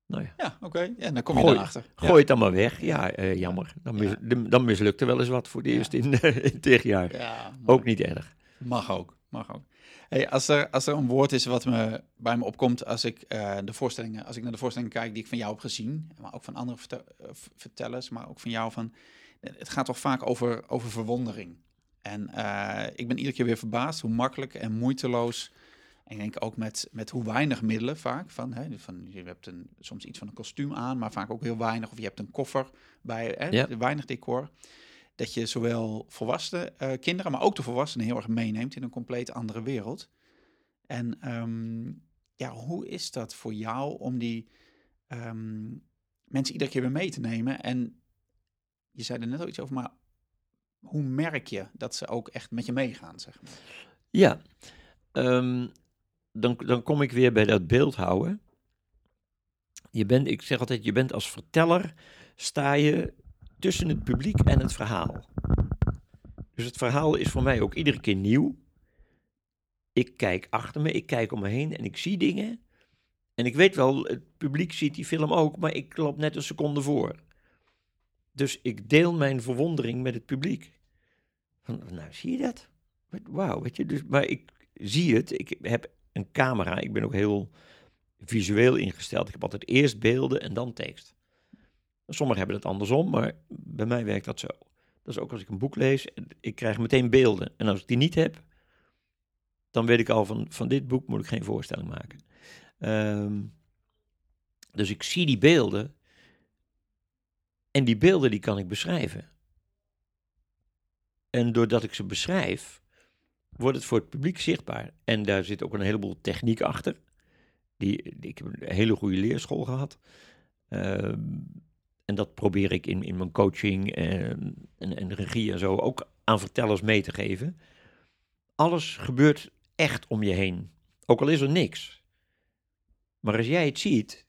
Nou ja, Ja, oké. Ja, dan kom je erachter. gooi het dan maar weg. Ja, eh, jammer. Dan, mis, de- dan mislukt er wel eens wat voor de eerste in, in tegenjaar. Ja, Ook niet erg. Mag ook, mag ook. Hey, als, er, als er een woord is wat me, bij me opkomt als ik, eh, de voorstellingen, als ik naar de voorstellingen kijk die ik van jou heb gezien, maar ook van andere eh, vertellers, maar ook van jou, van, het gaat toch vaak over, over verwondering. En eh, ik ben iedere keer weer verbaasd hoe makkelijk en moeiteloos, en ik denk ook met, met hoe weinig middelen vaak, van, hè, van, je hebt een, soms iets van een kostuum aan, maar vaak ook heel weinig, of je hebt een koffer bij, hè, Ja. weinig decor dat je zowel volwassen eh, kinderen, maar ook de volwassenen heel erg meeneemt in een compleet andere wereld. En ehm, ja, hoe is dat voor jou om die ehm, mensen iedere keer weer mee te nemen? En je zei er net al iets over, maar hoe merk je dat ze ook echt met je meegaan, zeg maar? Ja, ehm, dan, dan kom ik weer bij dat beeldhouden. Je bent, ik zeg altijd, je bent als verteller, sta je tussen het publiek en het verhaal. Dus het verhaal is voor mij ook iedere keer nieuw. Ik kijk achter me, ik kijk om me heen en ik zie dingen. En ik weet wel, het publiek ziet die film ook, maar ik loop net een seconde voor. Dus ik deel mijn verwondering met het publiek. Van, nou, zie je dat? Wauw, weet je, dus, maar ik zie het. Ik heb een camera. Ik ben ook heel visueel ingesteld. Ik heb altijd eerst beelden en dan tekst. Sommigen hebben het andersom, maar bij mij werkt dat zo. Dat is ook als ik een boek lees, ik krijg meteen beelden. En als ik die niet heb, dan weet ik al van, van dit boek moet ik geen voorstelling maken. Ehm, dus ik zie die beelden en die beelden die kan ik beschrijven. En doordat ik ze beschrijf, wordt het voor het publiek zichtbaar. En daar zit ook een heleboel techniek achter. Die, ik heb een hele goede leerschool gehad. Ehm, en dat probeer ik in, in mijn coaching en, en regie en zo ook aan vertellers mee te geven. Alles gebeurt echt om je heen. Ook al is er niks. Maar als jij het ziet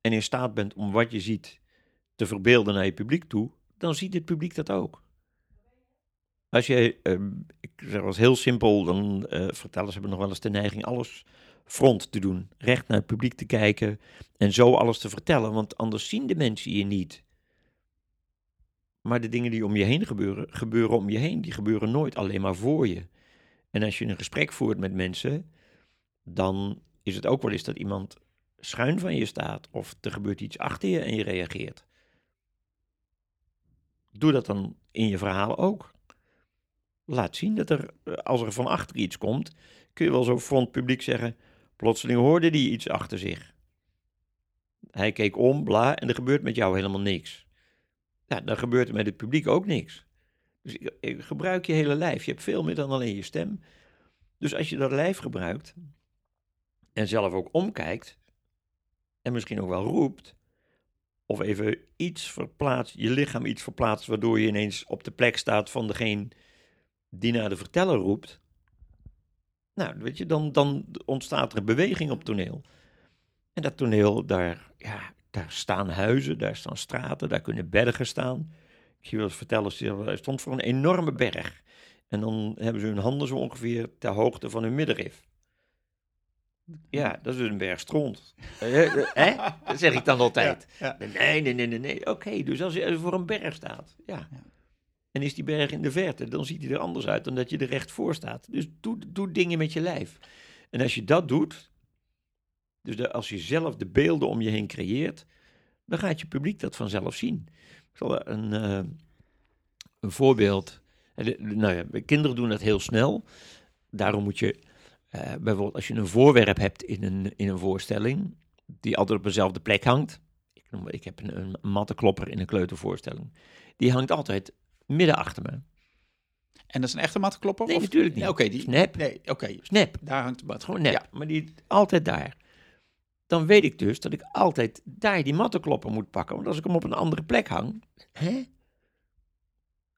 en in staat bent om wat je ziet te verbeelden naar je publiek toe, dan ziet het publiek dat ook. Als je, ehm, ik zeg eens heel simpel, dan eh vertellers hebben nog wel eens de neiging alles front te doen. Recht naar het publiek te kijken en zo alles te vertellen, want anders zien de mensen je niet. Maar de dingen die om je heen gebeuren, gebeuren om je heen. Die gebeuren nooit alleen maar voor je. En als je een gesprek voert met mensen, dan is het ook wel eens dat iemand schuin van je staat of er gebeurt iets achter je en je reageert. Doe dat dan in je verhaal ook. Laat zien dat er, eh, als er van achter iets komt, kun je wel zo het publiek zeggen, plotseling hoorde die iets achter zich. Hij keek om, bla, en er gebeurt met jou helemaal niks. Ja, dan gebeurt er met het publiek ook niks. Dus ik, ik gebruik je hele lijf. Je hebt veel meer dan alleen je stem. Dus als je dat lijf gebruikt en zelf ook omkijkt en misschien ook wel roept, of even iets verplaatst, je lichaam iets verplaatst, waardoor je ineens op de plek staat van degene die naar de verteller roept. Nou, weet je, dan, dan ontstaat er een beweging op toneel. En dat toneel, daar, ja, daar staan huizen, daar staan straten, daar kunnen bergen staan. Ik zie wel eens vertellers, hij stond voor een enorme berg. En dan hebben ze hun handen zo ongeveer ter hoogte van hun middenrif. Ja, dat is dus een berg stront. Eh, eh, hè? Dat zeg ik dan altijd. Ja, Nee, nee, nee, nee, nee. Oké, dus als je voor een berg staat, ja. Ja. En is die berg in de verte, dan ziet hij er anders uit dan dat je er recht voor staat. Dus doe, doe dingen met je lijf. En als je dat doet, dus de, als je zelf de beelden om je heen creëert, dan gaat je publiek dat vanzelf zien. Ik zal een, eh, een voorbeeld. Nou ja, kinderen doen dat heel snel. Daarom moet je bijvoorbeeld als je een voorwerp hebt in een, in een voorstelling, die altijd op dezelfde plek hangt. Ik, noem, ik heb een, een mattenklopper in een kleutervoorstelling. Die hangt altijd midden achter me. En dat is een echte mattenklopper? Nee, of? natuurlijk niet. Nee, Oké, die... Snap. Nee, oké. Snap. Daar hangt de mat. Gewoon nep. Ja. Maar die altijd daar. Dan weet ik dus dat ik altijd daar die mattenklopper moet pakken. Want als ik hem op een andere plek hang. Hè?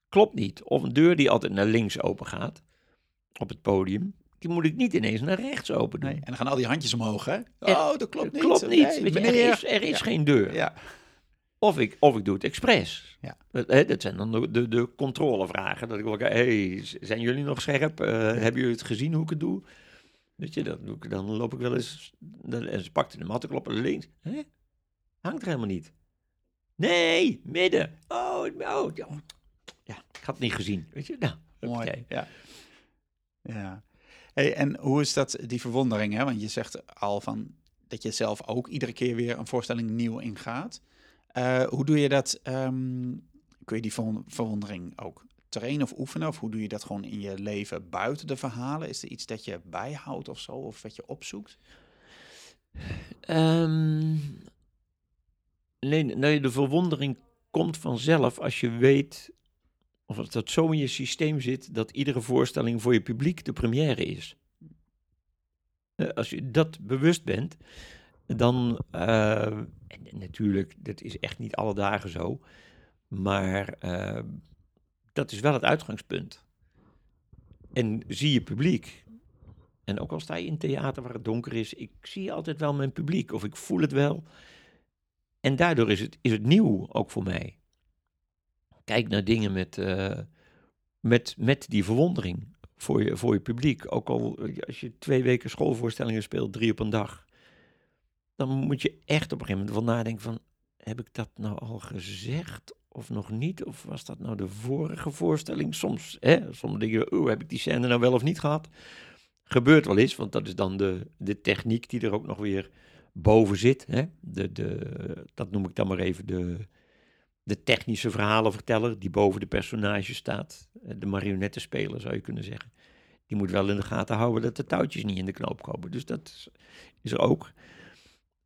Klopt niet. Of een deur die altijd naar links open gaat. Op het podium. Die moet ik niet ineens naar rechts open doen. Nee, en dan gaan al die handjes omhoog, hè? Oh, dat klopt niet. Klopt niet. Nee, meneer. er is, er is Ja. geen deur. Ja. Of, ik, of ik doe het expres. Ja. Dat, zijn dan de, de, de controlevragen. Dat ik wil hey, zijn jullie nog scherp? Eh, hebben jullie het gezien hoe ik het doe? Weet je, dat doe ik, dan loop ik wel eens... Dan, en ze pakte de mattenklopper links. Hè? Hangt er helemaal niet. Nee, midden. Oh, oh, ja. ja, ik had het niet gezien. Weet je, nou, Mooi. Ja. ja. En hoe is dat, die verwondering? Hè? Want je zegt al van dat je zelf ook iedere keer weer een voorstelling nieuw ingaat. Eh, hoe doe je dat? ehm, kun je die verwon- verwondering ook trainen of oefenen? Of hoe doe je dat gewoon in je leven buiten de verhalen? Is er iets dat je bijhoudt of zo? Of wat je opzoekt? Ehm, nee, nee, de verwondering komt vanzelf als je weet, of als dat zo in je systeem zit, dat iedere voorstelling voor je publiek de première is. Eh, Als je dat bewust bent, dan, eh, natuurlijk, dat is echt niet alle dagen zo, maar eh, dat is wel het uitgangspunt. En zie je publiek, en ook al sta je in theater waar het donker is, ik zie altijd wel mijn publiek of ik voel het wel. En daardoor is het, is het nieuw ook voor mij. Kijk naar dingen met, eh, met, met die verwondering voor je, voor je publiek. Ook al eh, als je twee weken schoolvoorstellingen speelt, drie op een dag. Dan moet je echt op een gegeven moment wel nadenken van, heb ik dat nou al gezegd of nog niet? Of was dat nou de vorige voorstelling? Soms, hè, soms denk je, oeh, heb ik die scène nou wel of niet gehad? Gebeurt wel eens, want dat is dan de, de techniek die er ook nog weer boven zit. Hè? De, de, dat noem ik dan maar even de, de technische verhalenverteller die boven de personage staat. Eh, De marionettenspeler zou je kunnen zeggen. Die moet wel in de gaten houden dat de touwtjes niet in de knoop komen. Dus dat is, er ook.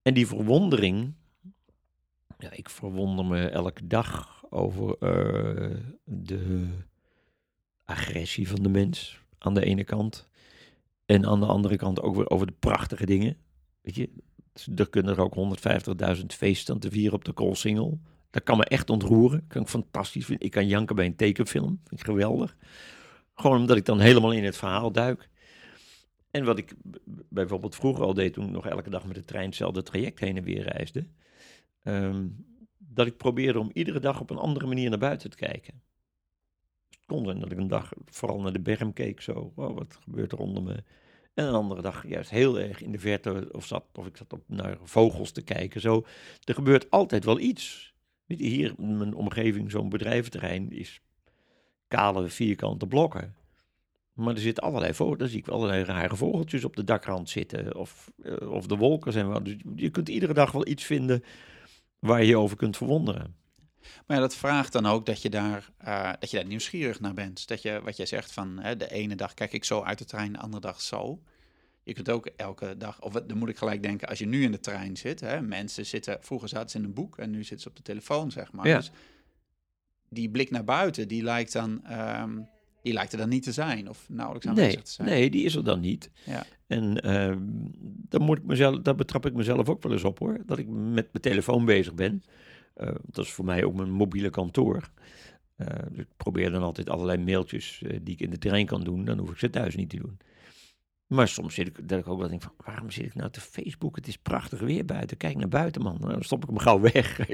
En die verwondering. Ja, ik verwonder me elke dag over eh, de agressie van de mens aan de ene kant. En aan de andere kant ook weer over de prachtige dingen. Weet je, er kunnen er ook 150.000 feesten te vieren op de Koolsingel. Dat kan me echt ontroeren. Kan ik fantastisch vinden. Ik kan janken bij een tekenfilm. Vind ik geweldig. Gewoon omdat ik dan helemaal in het verhaal duik. En wat ik bijvoorbeeld vroeger al deed, toen ik nog elke dag met de trein hetzelfde traject heen en weer reisde. ehm, dat ik probeerde om iedere dag op een andere manier naar buiten te kijken. Het kon zijn dat ik een dag vooral naar de berm keek, zo, wow, wat gebeurt er onder me? En een andere dag juist heel erg in de verte, of, zat, of ik zat op naar vogels te kijken. Zo, er gebeurt altijd wel iets. Hier in mijn omgeving, zo'n bedrijventerrein, is kale vierkante blokken. Maar er zitten allerlei vogels, daar zie ik allerlei rare vogeltjes op de dakrand zitten. Of, eh, of de wolken zijn wel. Dus je kunt iedere dag wel iets vinden waar je je over kunt verwonderen. Maar ja, dat vraagt dan ook dat je daar, eh, dat je daar nieuwsgierig naar bent. Dat je, wat jij zegt van hè, de ene dag kijk ik zo uit de trein, de andere dag zo. Je kunt ook elke dag, of dan moet ik gelijk denken, als je nu in de trein zit, hè, mensen zitten, vroeger zaten ze in een boek en nu zitten ze op de telefoon, zeg maar. Ja. Dus die blik naar buiten, die lijkt dan, ehm, die lijkt er dan niet te zijn, of nauwelijks aanwezig Nee, te zijn. nee, die is er dan niet. Ja. En ehm dan moet ik mezelf, daar betrap ik mezelf ook wel eens op hoor. Dat ik met mijn telefoon bezig ben. Eh, dat is voor mij ook mijn mobiele kantoor. Eh, dus ik probeer dan altijd allerlei mailtjes eh, die ik in de trein kan doen. Dan hoef ik ze thuis niet te doen. Maar soms zit ik, dat ik ook wel denk van, waarom zit ik nou te Facebook? Het is prachtig weer buiten. Kijk naar buiten, man. Nou, dan stop ik hem gauw weg.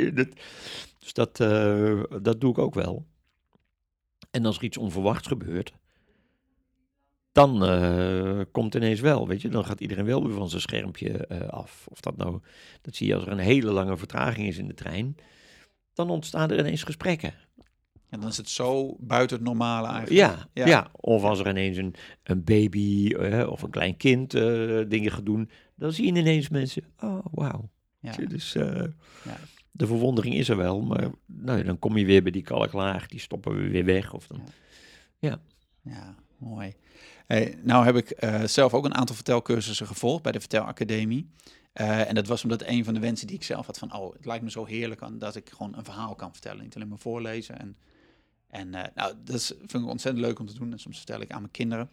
Dus dat, eh, dat doe ik ook wel. En als er iets onverwachts gebeurt, dan eh, komt ineens wel, weet je, dan gaat iedereen wel weer van zijn schermpje eh, af. Of dat nou, dat zie je als er een hele lange vertraging is in de trein, dan ontstaan er ineens gesprekken. En dan is het zo buiten het normale eigenlijk. Ja, Ja. ja. of als er ineens een, een baby eh, of een klein kind eh, dingen gaat doen, dan zie je ineens mensen, oh wauw. Ja. Dus Ja. de verwondering is er wel, maar nou, dan kom je weer bij die kalklaag, die stoppen we weer weg. Of dan, Ja. Ja, mooi. Hey, nou heb ik zelf ook een aantal vertelcursussen gevolgd bij de Vertelacademie. En dat was omdat een van de wensen die ik zelf had van, oh, het lijkt me zo heerlijk aan dat ik gewoon een verhaal kan vertellen. Niet alleen maar voorlezen. En En eh, nou, dat is, vind ik ontzettend leuk om te doen. En soms vertel ik aan mijn kinderen.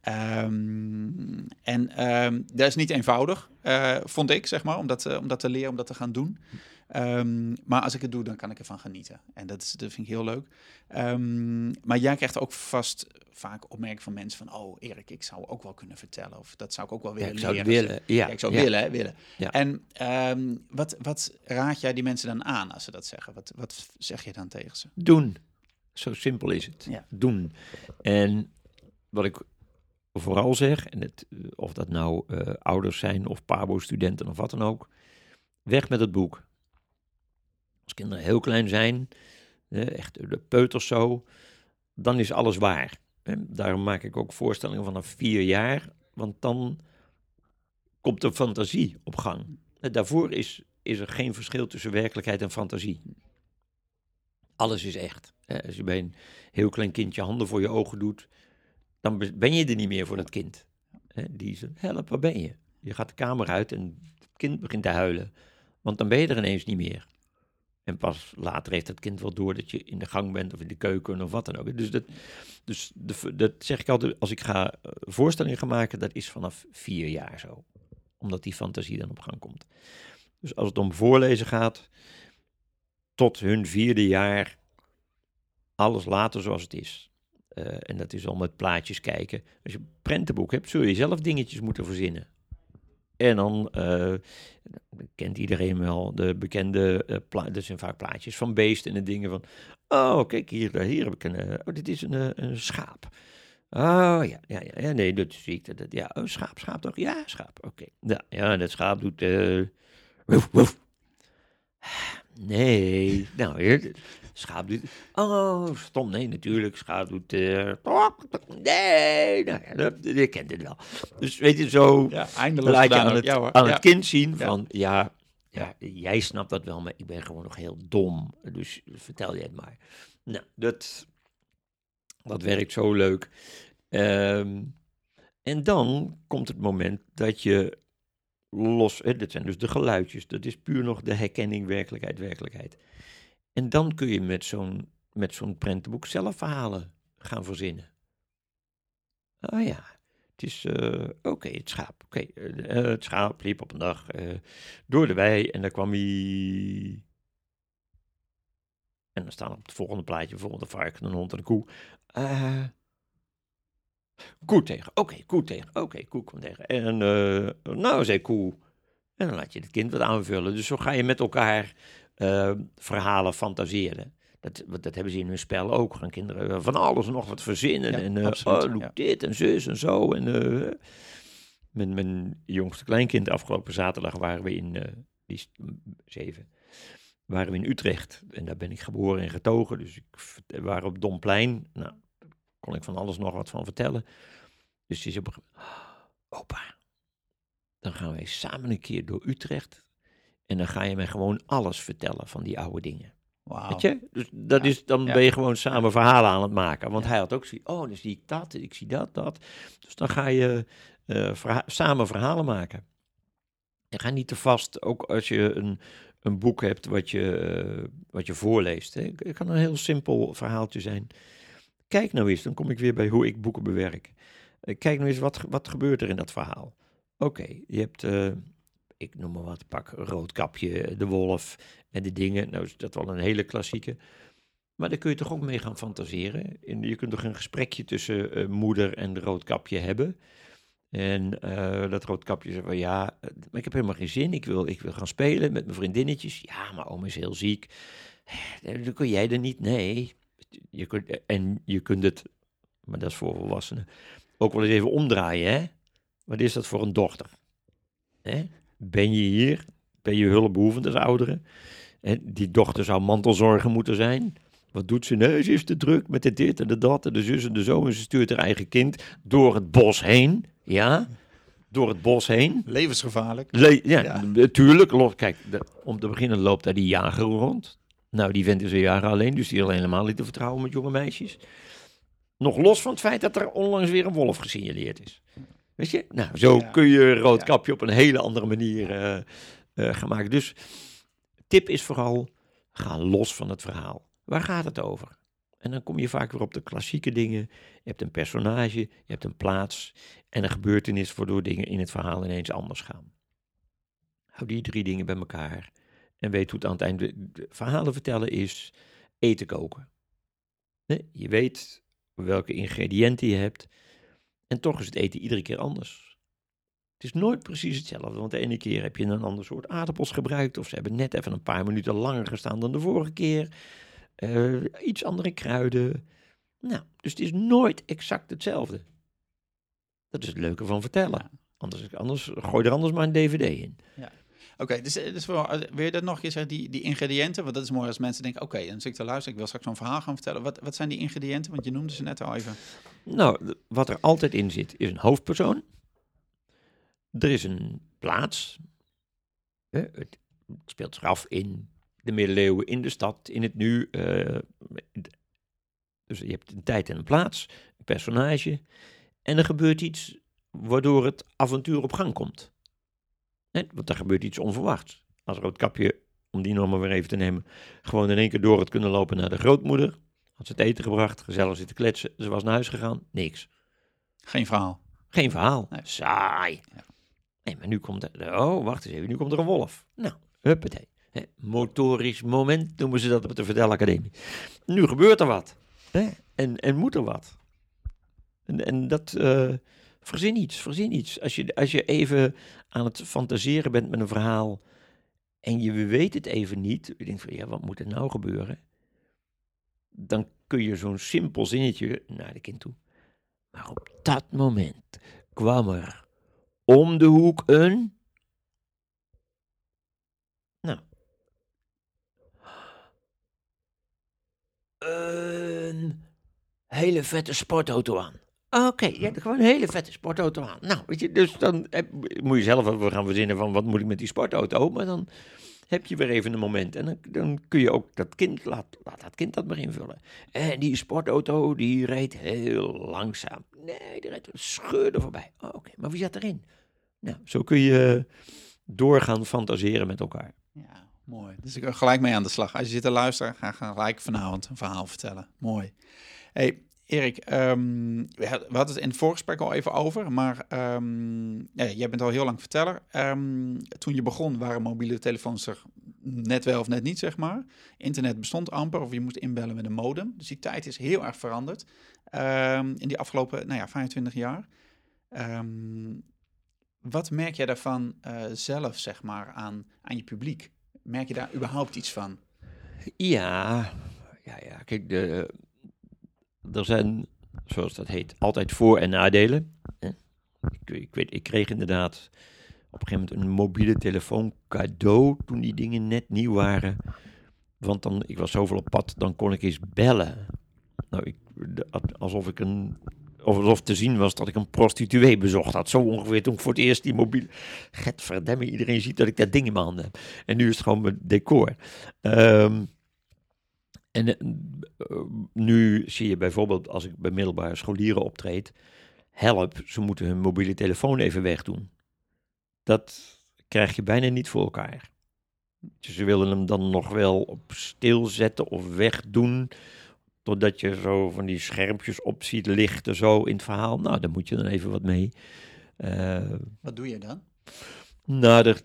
Ehm, en ehm, dat is niet eenvoudig, eh, vond ik, zeg maar, om dat, eh, om dat te leren, om dat te gaan doen. Ehm, maar als ik het doe, dan kan ik ervan genieten. En dat, is, dat vind ik heel leuk. Maar jij krijgt ook vast vaak opmerkingen van mensen van... oh, Erik, ik zou ook wel kunnen vertellen. Of dat zou ik ook wel willen ik zou leren. willen. Ja, Ja, ik zou ja. willen, hè, willen. Ja. En wat, wat raad jij die mensen dan aan als ze dat zeggen? Wat, wat zeg je dan tegen ze? Doen. Zo simpel is het. Ja. Doen. En wat ik vooral zeg, en het, eh, of dat nou eh, ouders zijn of pabo-studenten of wat dan ook, weg met het boek. Als kinderen heel klein zijn, echt de peuters zo, dan is alles waar. En daarom maak ik ook voorstellingen vanaf vier jaar, want dan komt de fantasie op gang. Daarvoor is, is er geen verschil tussen werkelijkheid en fantasie. Alles is echt. Als je bij een heel klein kindje handen voor je ogen doet, dan be- ben je er niet meer voor dat kind. Die zegt, help, waar ben je? Je gaat de kamer uit en het kind begint te huilen. Want dan ben je er ineens niet meer. En pas later heeft het kind wel door dat je in de gang bent of in de keuken of wat dan ook. Dus dat, dus dat zeg ik altijd, als ik ga eh, voorstellingen gaan maken, dat is vanaf vier jaar zo. Omdat die fantasie dan op gang komt. Dus als het om voorlezen gaat, tot hun vierde jaar, alles later zoals het is. Eh, en dat is al met plaatjes kijken. Als je een prentenboek hebt, zul je zelf dingetjes moeten verzinnen. En dan eh, kent iedereen wel de bekende, eh pla- dat zijn vaak plaatjes van beesten en dingen van, oh kijk hier, eh, hier heb ik een, eh, oh dit is een, eh, een schaap. Oh ja, ja, ja, nee, dat zie ik. Dat, ja, oh, schaap, schaap toch? Ja, schaap, oké. Ja, dat schaap doet, eh woef, woef. Nee, nou, hier, schaap doet, oh, stom, nee, natuurlijk, schaap doet, nee, nou ja, dat, je kent het wel. Dus weet je, zo Ja, laat je aan het, Ja, aan het kind zien Ja. van, ja, ja, jij snapt dat wel, maar ik ben gewoon nog heel dom. Dus vertel jij het maar. Nou, dat, dat werkt zo leuk. Ehm, en dan komt het moment dat je los, hè, zijn dus de geluidjes, dat is puur nog de herkenning, werkelijkheid, werkelijkheid. En dan kun je met zo'n, met zo'n prentenboek zelf verhalen gaan verzinnen. Oh ja, het is, eh, oké, het schaap. Oké, eh, eh, het schaap liep op een dag door de wei en daar kwam hij... En dan staan op het volgende plaatje bijvoorbeeld een varken, een hond en een koe. Eh, koe tegen, oké, koe tegen, oké, koe komt tegen. En eh, nou, zei koe. En dan laat je het kind wat aanvullen. Dus zo ga je met elkaar eh, verhalen fantaseren. Dat, dat hebben ze in hun spel ook. Gaan kinderen van alles nog wat verzinnen. Ja, en eh, absoluut, oh, ja. dit en zus en zo. En eh, mijn jongste kleinkind afgelopen zaterdag waren we in, eh, die is zeven, waren we in Utrecht. En daar ben ik geboren en getogen. Dus ik, we waren op Domplein. Nou, kon ik van alles nog wat van vertellen. Dus die op moment, opa, dan gaan wij samen een keer door Utrecht. En dan ga je mij gewoon alles vertellen van die oude dingen. Wauw. Weet je? Dus dat Ja, is, dan ja. ben je gewoon samen verhalen aan het maken. Want Ja. hij had ook zoiets, oh, dan zie ik dat, ik zie dat, dat. Dus dan ga je eh, verha- samen verhalen maken. En ga niet te vast, ook als je een, een boek hebt wat je, eh, wat je voorleest. Hè. Het kan een heel simpel verhaaltje zijn. Kijk nou eens, dan kom ik weer bij hoe ik boeken bewerk. Eh, Kijk nou eens, wat, wat gebeurt er in dat verhaal? Oké, je hebt, eh, ik noem maar wat, pak Roodkapje, de wolf en de dingen. Nou is dat wel een hele klassieke. Maar daar kun je toch ook mee gaan fantaseren. En je kunt toch een gesprekje tussen eh, moeder en de roodkapje hebben. En dat roodkapje zegt van ja, maar ik heb helemaal geen zin. Ik wil, ik wil gaan spelen met mijn vriendinnetjes. Ja, maar oom is heel ziek. Dan kun jij er niet. Nee. Je kunt, en je kunt het, maar dat is voor volwassenen, ook wel eens even omdraaien. Hè? Wat is dat voor een dochter? Hè? Ben je hier? Ben je hulpbehoevend als ouderen? En die dochter zou mantelzorger moeten zijn. Wat doet ze? Nee, ze is te druk met de dit en de dat en de zus en de zo. En ze stuurt haar eigen kind door het bos heen. Ja, door het bos heen. Levensgevaarlijk. Le- ja, Ja. natuurlijk. Kijk, de- om te beginnen loopt daar die jager rond. Nou, die vent is een jaren alleen, dus die is al helemaal niet te vertrouwen met jonge meisjes. Nog los van het feit dat er onlangs weer een wolf gesignaleerd is. Weet je? Nou, zo Ja. kun je roodkapje op een hele andere manier eh, gaan maken. Dus tip is vooral, ga los van het verhaal. Waar gaat het over? En dan kom je vaak weer op de klassieke dingen. Je hebt een personage, je hebt een plaats en een gebeurtenis waardoor dingen in het verhaal ineens anders gaan. Hou die drie dingen bij elkaar en weet hoe het aan het einde. de verhalen vertellen is eten koken. Nee, je weet welke ingrediënten je hebt en toch is het eten iedere keer anders. Het is nooit precies hetzelfde, want de ene keer heb je een ander soort aardappels gebruikt of ze hebben net even een paar minuten langer gestaan dan de vorige keer. Eh, iets andere kruiden. Nou, dus het is nooit exact hetzelfde. Dat is het leuke van vertellen. Ja. Anders, anders gooi er anders maar een dvd in. Oké, dus, eh, dus eh, wil je dat nog een keer zeggen, die, die ingrediënten? Want dat is mooi als mensen denken, oké, dan zit ik te luisteren, ik wil straks zo'n verhaal gaan vertellen. Wat, wat zijn die ingrediënten? Want je noemde ze net al even. Nou, wat er altijd in zit, is een hoofdpersoon. Er is een plaats. Hè, het speelt zich af in de middeleeuwen, in de stad, in het nu. eh, dus je hebt een tijd en een plaats, een personage. En er gebeurt iets waardoor het avontuur op gang komt. Hè, want er gebeurt iets onverwachts. Als Roodkapje, om die nog maar weer even te nemen, gewoon in één keer door had kunnen lopen naar de grootmoeder. Had ze het eten gebracht, gezellig zitten kletsen. Ze was naar huis gegaan, niks. Geen verhaal. Geen verhaal. Nee. Saai. Ja. Nee, maar nu komt er... Oh, wacht eens even. Nu komt er een wolf. Nou, huppatee. Motorisch moment noemen ze dat op de Vertelacademie. Nu gebeurt er wat. En, en moet er wat. En, en dat... eh, verzin iets, verzin iets. Als je, als je even aan het fantaseren bent met een verhaal... en je weet het even niet... Je denkt van, ja, wat moet er nou gebeuren? Dan kun je zo'n simpel zinnetje naar de kind toe... Maar op dat moment kwam er om de hoek een. Nou. Een hele vette sportauto aan. Oké, je hebt gewoon een hele vette sportauto aan. Nou, weet je, dus dan heb- moet je zelf even gaan verzinnen van wat moet ik met die sportauto. Maar dan heb je weer even een moment. En dan, dan kun je ook dat kind, laat, laat dat kind dat maar invullen. En die sportauto, die reed heel langzaam. Nee, die reed scheurde voorbij. Oh, Oké, maar wie zat erin? Nou, zo kun je doorgaan fantaseren met elkaar. Ja, mooi. Dus ik ga gelijk mee aan de slag. Als je zit te luisteren, ga ga gelijk vanavond een verhaal vertellen. Mooi. Hey, Erik, ehm, we had- we hadden het in het voorgesprek al even over, maar ja, jij bent al heel lang verteller. Ehm, toen je begon waren mobiele telefoons er net wel of net niet, zeg maar. Internet bestond amper of je moest inbellen met een modem. Dus die tijd is heel erg veranderd in die afgelopen nou ja, 25 jaar. Wat merk jij daarvan eh, zelf, zeg maar, aan, aan je publiek? Merk je daar überhaupt iets van? Ja, ja, ja. Kijk, de, er zijn, zoals dat heet, altijd voor- en nadelen. Ik, ik, weet, ik kreeg inderdaad op een gegeven moment een mobiele telefoon cadeau toen die dingen net nieuw waren. Want dan, ik was zoveel op pad, dan kon ik eens bellen. Nou, ik, alsof ik een, of alsof te zien was dat ik een prostituee bezocht had. Zo ongeveer toen ik voor het eerst die mobiele... Getverdemme, iedereen ziet dat ik dat ding in mijn handen heb. En nu is het gewoon mijn decor. Ehm, en eh, nu zie je bijvoorbeeld, als ik bij middelbare scholieren optreed, help, ze moeten hun mobiele telefoon even wegdoen. Dat krijg je bijna niet voor elkaar. Dus ze willen hem dan nog wel op stil zetten of wegdoen, totdat je zo van die schermpjes op ziet lichten zo in het verhaal. Nou, daar moet je dan even wat mee. Eh, Wat doe je dan? nou, er,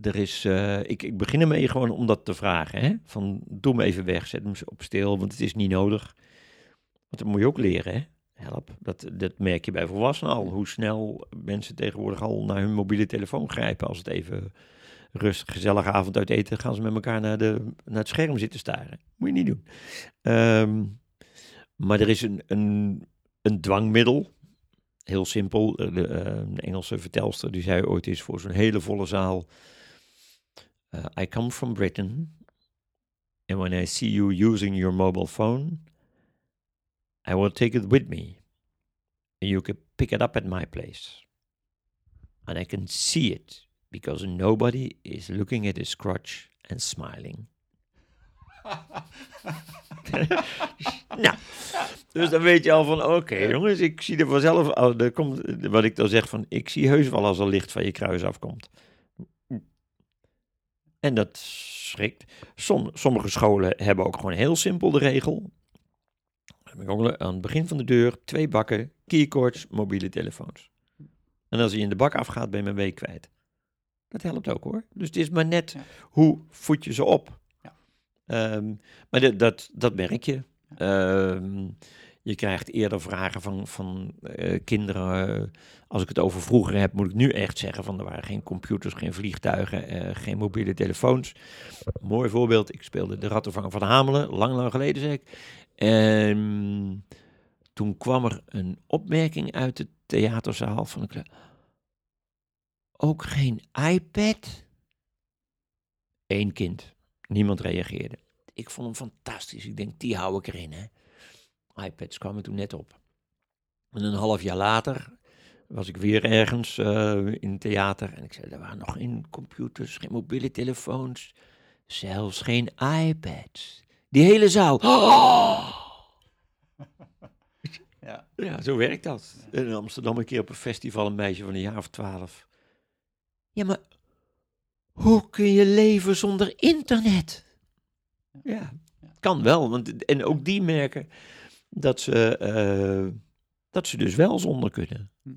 er is. eh, ik, ik begin ermee gewoon om dat te vragen. Hè? Van doe hem even weg, zet hem op stil, want het is niet nodig. Want dat moet je ook leren, hè? Help. Dat, dat merk je bij volwassenen al. Hoe snel mensen tegenwoordig al naar hun mobiele telefoon grijpen. Als het even rustig, gezellige avond uit eten, gaan ze met elkaar naar, de, naar het scherm zitten staren. Moet je niet doen. Ehm, maar er is een, een, een dwangmiddel heel simpel. eh, De, eh, een Engelse vertelster die zei ooit eens voor zo'n hele volle zaal: eh, I come from Britain, and when I see you using your mobile phone, I will take it with me, and you can pick it up at my place, and I can see it because nobody is looking at his crotch and smiling. Nou, dus dan weet je al van, oké jongens, ik zie er vanzelf, al- er komt, wat ik dan zeg van, ik zie heus wel als er licht van je kruis afkomt. En dat schrikt. Som, sommige scholen hebben ook gewoon heel simpel de regel. Aan het begin van de deur twee bakken, keycords, mobiele telefoons. En als hij in de bak afgaat, ben je mijn week kwijt. Dat helpt ook hoor. Dus het is maar net Ja. hoe voed je ze op. Ehm, maar dat, dat, merk je. Ehm, je krijgt eerder vragen van, van eh, kinderen. als ik het over vroeger heb, moet ik nu echt zeggen: van er waren geen computers, geen vliegtuigen, eh, geen mobiele telefoons. Mooi voorbeeld. Ik speelde de rattenvanger van Hamelen, lang, lang geleden zeg ik. En toen kwam er een opmerking uit de theaterzaal van Ook geen iPad? Eén kind. Niemand reageerde. Ik vond hem fantastisch. Ik denk, die hou ik erin, hè. iPads kwamen toen net op. En een half jaar later was ik weer ergens eh, in het theater. En ik zei, er waren nog geen computers, geen mobiele telefoons. Zelfs geen iPads. Die hele zaal. Ja. Ja, zo werkt dat. In Amsterdam een keer op een festival een meisje van een jaar of twaalf. Ja, maar hoe kun je leven zonder internet? Ja, kan wel. Want, en ook die merken dat ze, eh, dat ze dus wel zonder kunnen. Hm.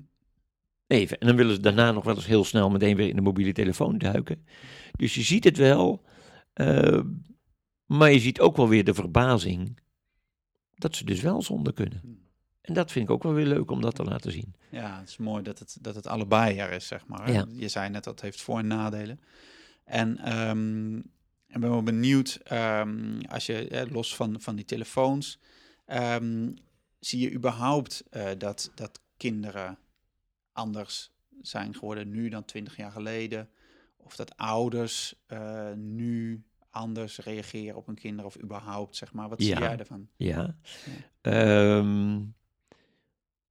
Even. En dan willen ze daarna nog wel eens heel snel meteen weer in de mobiele telefoon duiken. Dus je ziet het wel. eh, maar je ziet ook wel weer de verbazing dat ze dus wel zonder kunnen. En dat vind ik ook wel weer leuk om dat te laten zien. Ja, het is mooi dat het, dat het allebei er is, zeg maar. Ja. Je zei net, dat heeft voor- en nadelen. En ehm, ik ben wel benieuwd, ehm, als je, eh, los van, van die telefoons, ehm, zie je überhaupt eh, dat, dat kinderen anders zijn geworden nu dan twintig jaar geleden? Of dat ouders eh, nu anders reageren op hun kinderen of überhaupt, zeg maar. Wat zie Ja. jij ervan? Ja. Ehm,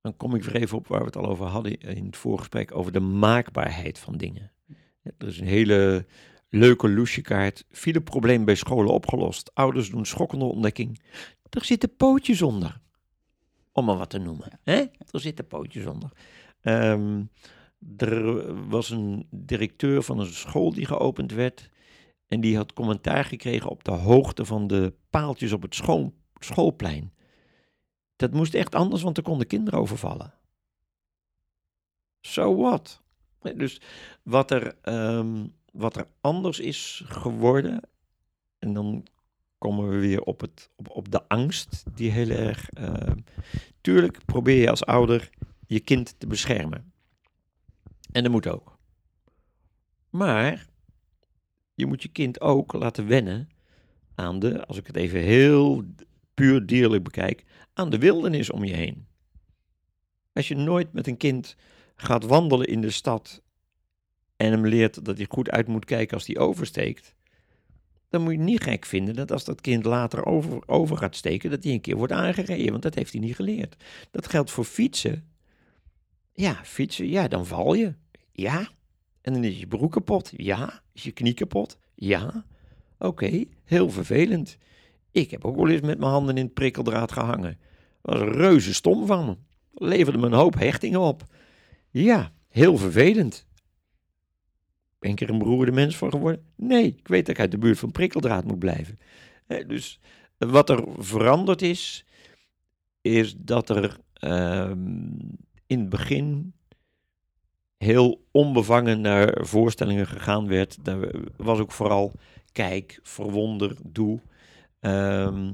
dan kom ik weer even op waar we het al over hadden in het voorgesprek, over de maakbaarheid van dingen. Er is een hele leuke loesjekaart. Fileprobleem bij scholen opgelost. Ouders doen schokkende ontdekking. Er zitten pootjes onder. Om maar wat te noemen. Hè? Er zitten pootjes onder. Ehm, er was een directeur van een school die geopend werd. En die had commentaar gekregen op de hoogte van de paaltjes op het school, schoolplein. Dat moest echt anders, want er konden kinderen overvallen. So what? Dus wat er, ehm, wat er anders is geworden, en dan komen we weer op, het, op, op de angst, die heel erg. ehm, tuurlijk probeer je als ouder je kind te beschermen. En dat moet ook. Maar je moet je kind ook laten wennen aan de, als ik het even heel puur dierlijk bekijk, aan de wildernis om je heen. Als je nooit met een kind gaat wandelen in de stad en hem leert dat hij goed uit moet kijken als hij oversteekt, dan moet je niet gek vinden dat als dat kind later over, over gaat steken, dat hij een keer wordt aangereden, want dat heeft hij niet geleerd. Dat geldt voor fietsen. Ja, fietsen, ja, dan val je. Ja. En dan is je broek kapot. Ja. Is je knie kapot. Ja. Oké, heel vervelend. Ik heb ook wel eens met mijn handen in het prikkeldraad gehangen. Was reuze stom van me. Leverde me een hoop hechtingen op. Ja, heel vervelend. Ben ik er een beroerde mens van geworden? Nee, ik weet dat ik uit de buurt van prikkeldraad moet blijven. Dus wat er veranderd is, is dat er ehm, in het begin heel onbevangen naar voorstellingen gegaan werd. Daar was ook vooral kijk, verwonder, doe. Ehm,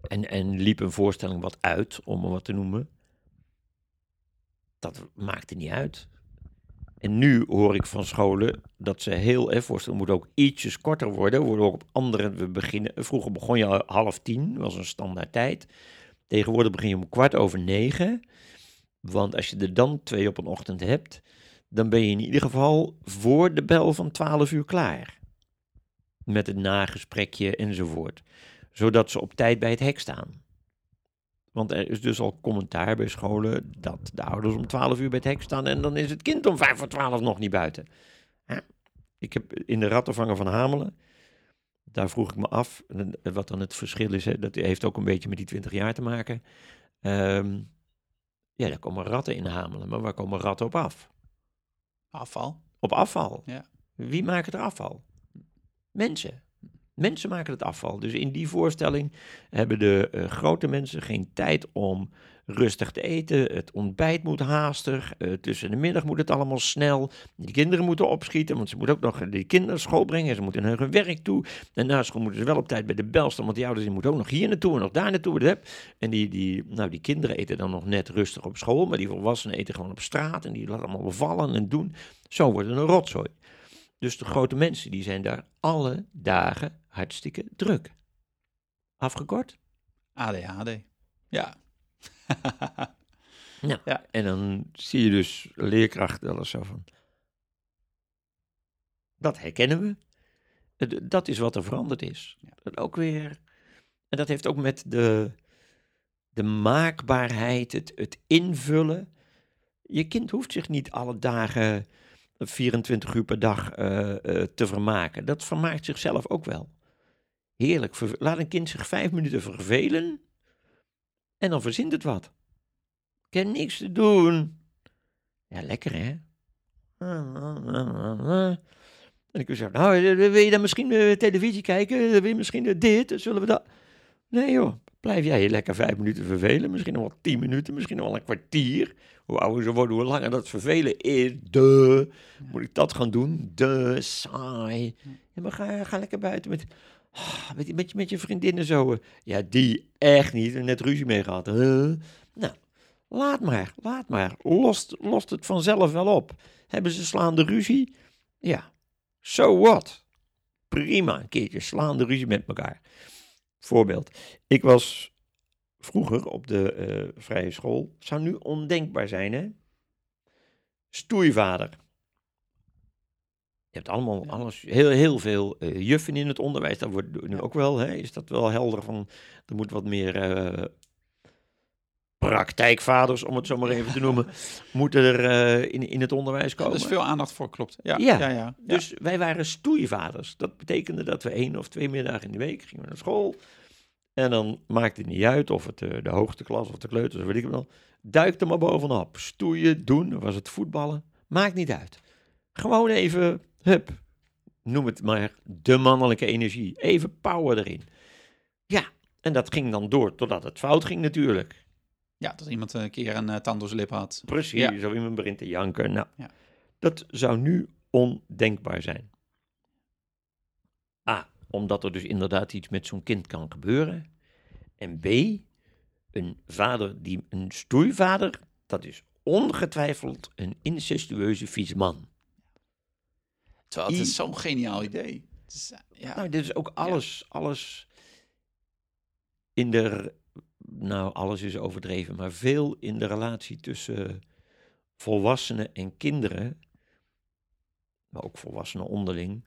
en, en liep een voorstelling wat uit, om maar wat te noemen. Dat maakte niet uit. En nu hoor ik van scholen dat ze heel, hè, voorstelling moet ook ietsjes korter worden. Worden op andere, we beginnen, vroeger begon je al half tien, was een standaard tijd. Tegenwoordig begin je om kwart over negen. Want als je er dan twee op een ochtend hebt, dan ben je in ieder geval voor de bel van 12 uur klaar. Met het nagesprekje enzovoort. Zodat ze op tijd bij het hek staan. Want er is dus al commentaar bij scholen dat de ouders om 12 uur bij het hek staan en dan is het kind om 5 voor 12 nog niet buiten. Ik heb in de rattenvanger van Hamelen, daar vroeg ik me af, en wat dan het verschil is, hè, dat heeft ook een beetje met die 20 jaar te maken. Ehm, ja, daar komen ratten in Hamelen, maar waar komen ratten op af? Afval. Op afval. Ja. Wie maakt er afval? Mensen. Mensen maken het afval. Dus in die voorstelling hebben de eh, grote mensen geen tijd om rustig te eten. Het ontbijt moet haastig. eh, tussen de middag moet het allemaal snel. Die kinderen moeten opschieten, want ze moeten ook nog de kinderen school brengen. Ze moeten naar hun werk toe. En na school moeten ze wel op tijd bij de bel staan, want die ouders die moeten ook nog hier naartoe en nog daar naartoe. En die, die, nou, die kinderen eten dan nog net rustig op school, maar die volwassenen eten gewoon op straat. En die laten allemaal bevallen en doen. Zo wordt het een rotzooi. Dus de grote mensen die zijn daar alle dagen hartstikke druk. Afgekort? ADHD. Ja. Nou, Ja. En dan zie je dus leerkrachten wel eens zo van. Dat herkennen we. Dat is wat er veranderd is. Dat ook weer. En dat heeft ook met de, de maakbaarheid, het, het invullen. Je kind hoeft zich niet alle dagen 24 uur per dag eh, eh, te vermaken. Dat vermaakt zichzelf ook wel. Heerlijk. Laat een kind zich vijf minuten vervelen. En dan verzint het wat. Ik heb niks te doen. Ja, lekker hè? En ik zeg, nou, eh, wil je dan misschien televisie kijken? Wil je misschien dit? Zullen we dat? Nee joh, blijf jij je lekker vijf minuten vervelen. Misschien nog wel tien minuten, misschien nog wel een kwartier. Hoe ouder ze worden, hoe langer dat vervelen is. De, moet ik dat gaan doen? De, saai. Ja, maar ga, ga lekker buiten met, ah, met, met, je- met je vriendinnen zo. Ja, die echt niet. Net ruzie mee gehad. Huh? Nou, laat maar, laat maar. Lost, lost het vanzelf wel op. Hebben ze slaande ruzie? Ja, so what? Prima, een keertje slaande ruzie met elkaar. Voorbeeld. Ik was vroeger op de eh, vrije school. Zou nu ondenkbaar zijn, hè? Stoeivader. Je hebt allemaal alles, heel, heel veel eh, juffen in het onderwijs. Dat wordt nu ook wel, hè, is dat wel helder van, er moet wat meer eh, praktijkvaders, om het zo maar even te noemen, moeten er in, in het onderwijs Er komen. is veel aandacht voor, klopt. Ja, Ja. ja, ja. Dus wij waren stoeivaders. Dat betekende dat we één of twee middagen in de week gingen naar school. En dan maakte het niet uit of het eh, de hoogste klas of de kleuters, of weet ik wel. Duik er maar bovenop. Stoeien, doen, was het voetballen. Maakt niet uit. Gewoon even, hup, noem het maar de mannelijke energie. Even power erin. Ja, en dat ging dan door totdat het fout ging natuurlijk. Ja, dat iemand een keer een uh, tand door zijn lip had. Precies, Ja. zo iemand begint te janken. Nou, Ja. dat zou nu ondenkbaar zijn. A, omdat er dus inderdaad iets met zo'n kind kan gebeuren. En B, een vader die een stoeivader, dat is ongetwijfeld een incestueuze vies man. Terwijl het I- is zo'n geniaal idee. Het is, ja. Nou, dit is ook alles, alles in de, nou, alles is overdreven, maar veel in de relatie tussen volwassenen en kinderen, maar ook volwassenen onderling.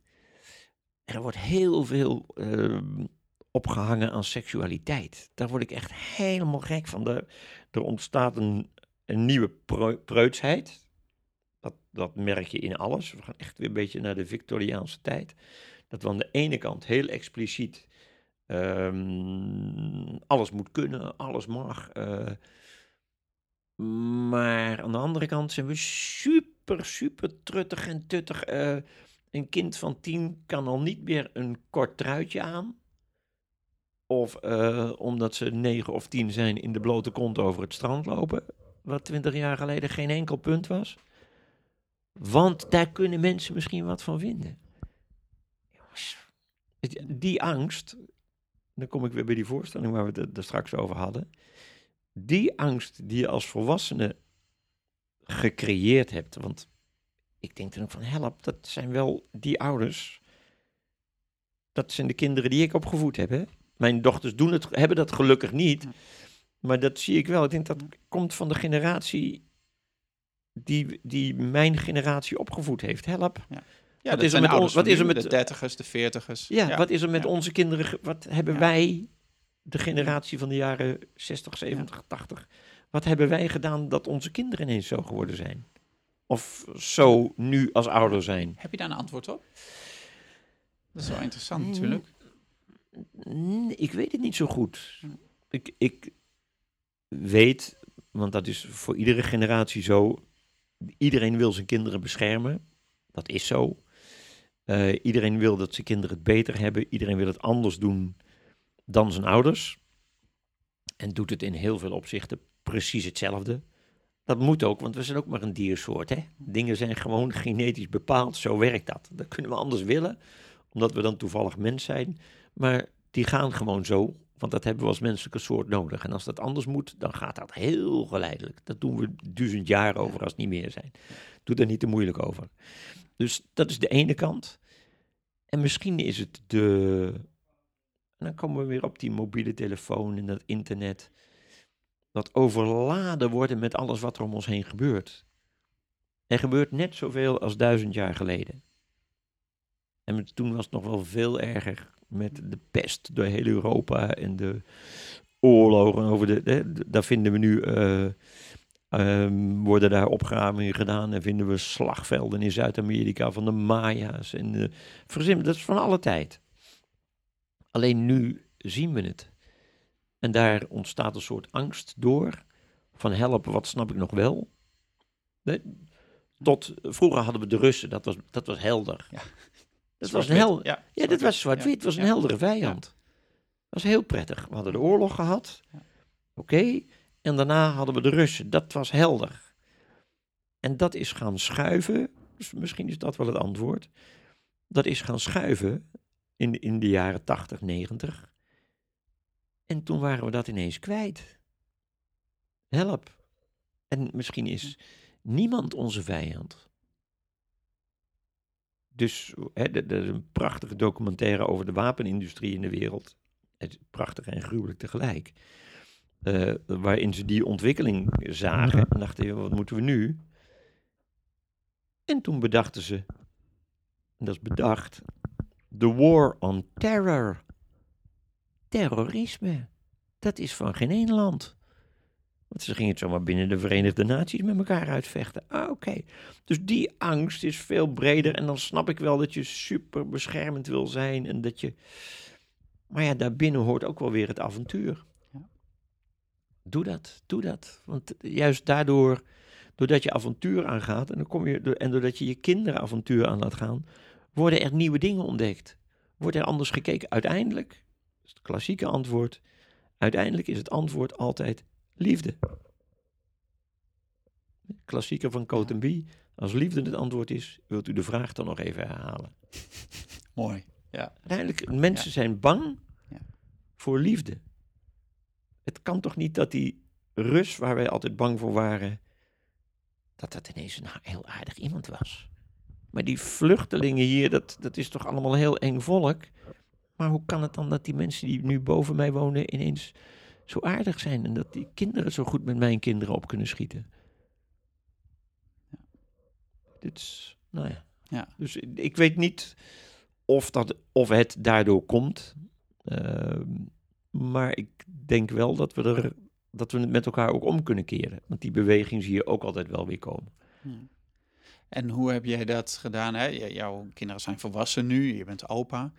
Er wordt heel veel ehm, opgehangen aan seksualiteit. Daar word ik echt helemaal gek van. Er, er ontstaat een, een nieuwe preu- preutsheid. Dat, dat merk je in alles. We gaan echt weer een beetje naar de Victoriaanse tijd. Dat we aan de ene kant heel expliciet ehm, alles moet kunnen, alles mag. eh, maar aan de andere kant zijn we super, super truttig en tuttig. eh, een kind van tien kan al niet meer een kort truitje aan. Of eh, omdat ze negen of tien zijn in de blote kont over het strand lopen. Wat twintig jaar geleden geen enkel punt was. Want daar kunnen mensen misschien wat van vinden. Die angst, dan kom ik weer bij die voorstelling waar we het er straks over hadden. Die angst die je als volwassene gecreëerd hebt. Want ik denk dan ook van help, dat zijn wel die ouders. Dat zijn de kinderen die ik opgevoed heb. Hè? Mijn dochters doen het, hebben dat gelukkig niet. Ja. Maar dat zie ik wel. Ik denk dat komt van de generatie die, die mijn generatie opgevoed heeft. Help. ja, wat dat is er met ons- wat is er met- De dertigers, de veertigers. Ja, wat is er met ja. onze kinderen? Wat hebben Ja. wij, de generatie van de jaren 60, 70, 80, wat hebben wij gedaan dat onze kinderen ineens zo geworden zijn? Of zo nu als ouder zijn? Heb je daar een antwoord op? Dat is wel interessant natuurlijk. Ik weet het niet zo goed. Ik, ik weet, want dat is voor iedere generatie zo. Iedereen wil zijn kinderen beschermen. Dat is zo. Eh, iedereen wil dat zijn kinderen het beter hebben. Iedereen wil het anders doen dan zijn ouders. En doet het in heel veel opzichten precies hetzelfde. Dat moet ook, want we zijn ook maar een diersoort. Hè? Dingen zijn gewoon genetisch bepaald, zo werkt dat. Dat kunnen we anders willen, omdat we dan toevallig mens zijn. Maar die gaan gewoon zo, want dat hebben we als menselijke soort nodig. En als dat anders moet, dan gaat dat heel geleidelijk. Dat doen we duizend jaar over als het niet meer zijn. Doe er niet te moeilijk over. Dus dat is de ene kant. En misschien is het de. En dan komen we weer op die mobiele telefoon en dat internet. Dat overladen worden met alles wat er om ons heen gebeurt. Er gebeurt net zoveel als duizend jaar geleden. En toen was het nog wel veel erger met de pest door heel Europa en de oorlogen over de. Hè, daar vinden we nu. eh, ehm, worden daar opgravingen gedaan en vinden we slagvelden in Zuid-Amerika van de Maya's. En dat is van alle tijd. Alleen nu zien we het. En daar ontstaat een soort angst door. Van helpen, wat snap ik nog wel? Nee, Tot vroeger hadden we de Russen, dat was, dat was helder. Ja. Dat was een. Ja, was zwart-wit. was een Ja. heldere vijand. Dat was heel prettig. We hadden de oorlog gehad. Oké. En daarna hadden we de Russen. Dat was helder. En dat is gaan schuiven. Dus misschien is dat wel het antwoord. Dat is gaan schuiven in, in de jaren 80, 90. En toen waren we dat ineens kwijt. Help. En misschien is niemand onze vijand. Dus hè, er is een prachtige documentaire over de wapenindustrie in de wereld. Het is prachtig en gruwelijk tegelijk. Eh, waarin ze die ontwikkeling zagen en dachten, "Ja, wat moeten we nu? En toen bedachten ze, en dat is bedacht, The War on Terror. Terrorisme. Dat is van geen één land. Want ze gingen het zomaar binnen de Verenigde Naties met elkaar uitvechten. Ah, oké. Dus die angst is veel breder. En dan snap ik wel dat je super beschermend wil zijn. En dat je. Maar ja, daarbinnen hoort ook wel weer het avontuur. Ja. Doe dat, doe dat. Want juist daardoor, doordat je avontuur aangaat. En, dan kom je, en doordat je je kinderen avontuur aan laat gaan. worden er nieuwe dingen ontdekt. Wordt er anders gekeken. Uiteindelijk, is het klassieke antwoord. Uiteindelijk is het antwoord altijd liefde. Klassieker van Cotenby. Als liefde het antwoord is, wilt u de vraag dan nog even herhalen. Mooi. Ja. Uiteindelijk, mensen zijn bang Ja. voor liefde. Het kan toch niet dat die Rus, waar wij altijd bang voor waren, dat dat ineens een heel aardig iemand was. Maar die vluchtelingen hier, dat, dat is toch allemaal heel eng volk. Maar hoe kan het dan dat die mensen die nu boven mij wonen ineens zo aardig zijn en dat die kinderen zo goed met mijn kinderen op kunnen schieten? Dit is, nou ja. Ja. Dus ik- weet niet of, dat, of het daardoor komt. Ehm, maar ik denk wel dat we, er, dat we het met elkaar ook om kunnen keren. Want die beweging zie je ook altijd wel weer komen. Ja. En hoe heb jij dat gedaan? Hè? Jouw kinderen zijn volwassen nu, je bent opa.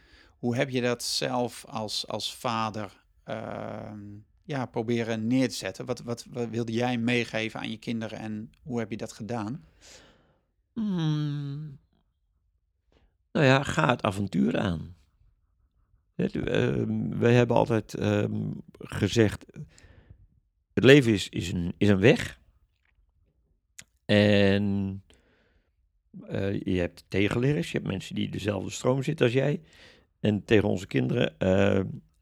Hoe heb je dat zelf als, als vader ehm, ja, proberen neer te zetten? Wat, wat, wilde jij meegeven aan je kinderen en hoe heb je dat gedaan? Hmm. Nou ja, ga het avontuur aan. Het, ehm, wij hebben altijd ehm, gezegd, het leven is, is, een, is een weg. En eh, je hebt tegenliggers, je hebt mensen die dezelfde stroom zitten als jij. En tegen onze kinderen, eh,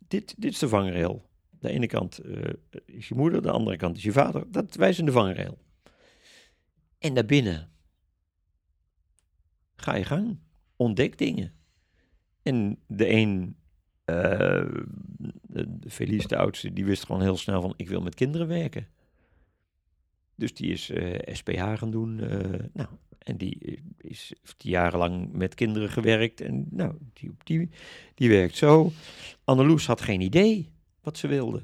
dit, dit is de vangrail. De ene kant eh, is je moeder, de andere kant is je vader. Dat, wij zijn de vangrail. En daarbinnen ga je gang. Ontdek dingen. En de een, de, de Felice, de oudste, die wist gewoon heel snel van, ik wil met kinderen werken. Dus die is eh, SPH gaan doen. eh, nou, en die is heeft jarenlang met kinderen gewerkt. En nou, die, die, die werkt zo. Anneloes had geen idee wat ze wilde.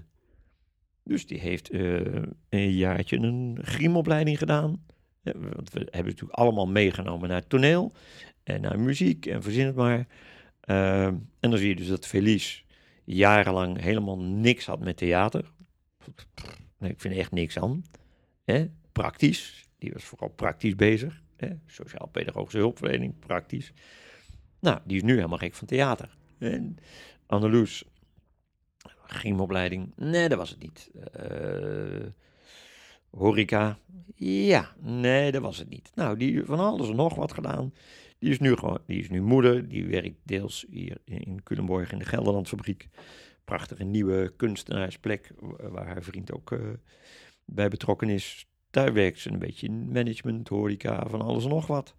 Dus die heeft eh, een jaartje een griemopleiding gedaan. Want we hebben natuurlijk allemaal meegenomen naar het toneel en naar muziek en verzin het maar. En dan zie je dus dat Felice jarenlang helemaal niks had met theater. Ik vind er echt niks aan. Praktisch. Die was vooral praktisch bezig. Sociaal-pedagogische hulpverlening, praktisch. Nou, die is nu helemaal gek van theater. En Anneloes, gymopleiding, nee, dat was het niet. Eh, horeca, ja, nee, dat was het niet. Nou, die van alles en nog wat gedaan. Die is nu gewoon, die is nu moeder. Die werkt deels hier in Culemborg in de Gelderlandfabriek. Prachtige nieuwe kunstenaarsplek waar haar vriend ook uh, bij betrokken is. Daar werkt ze een beetje in management, horeca, van alles en nog wat.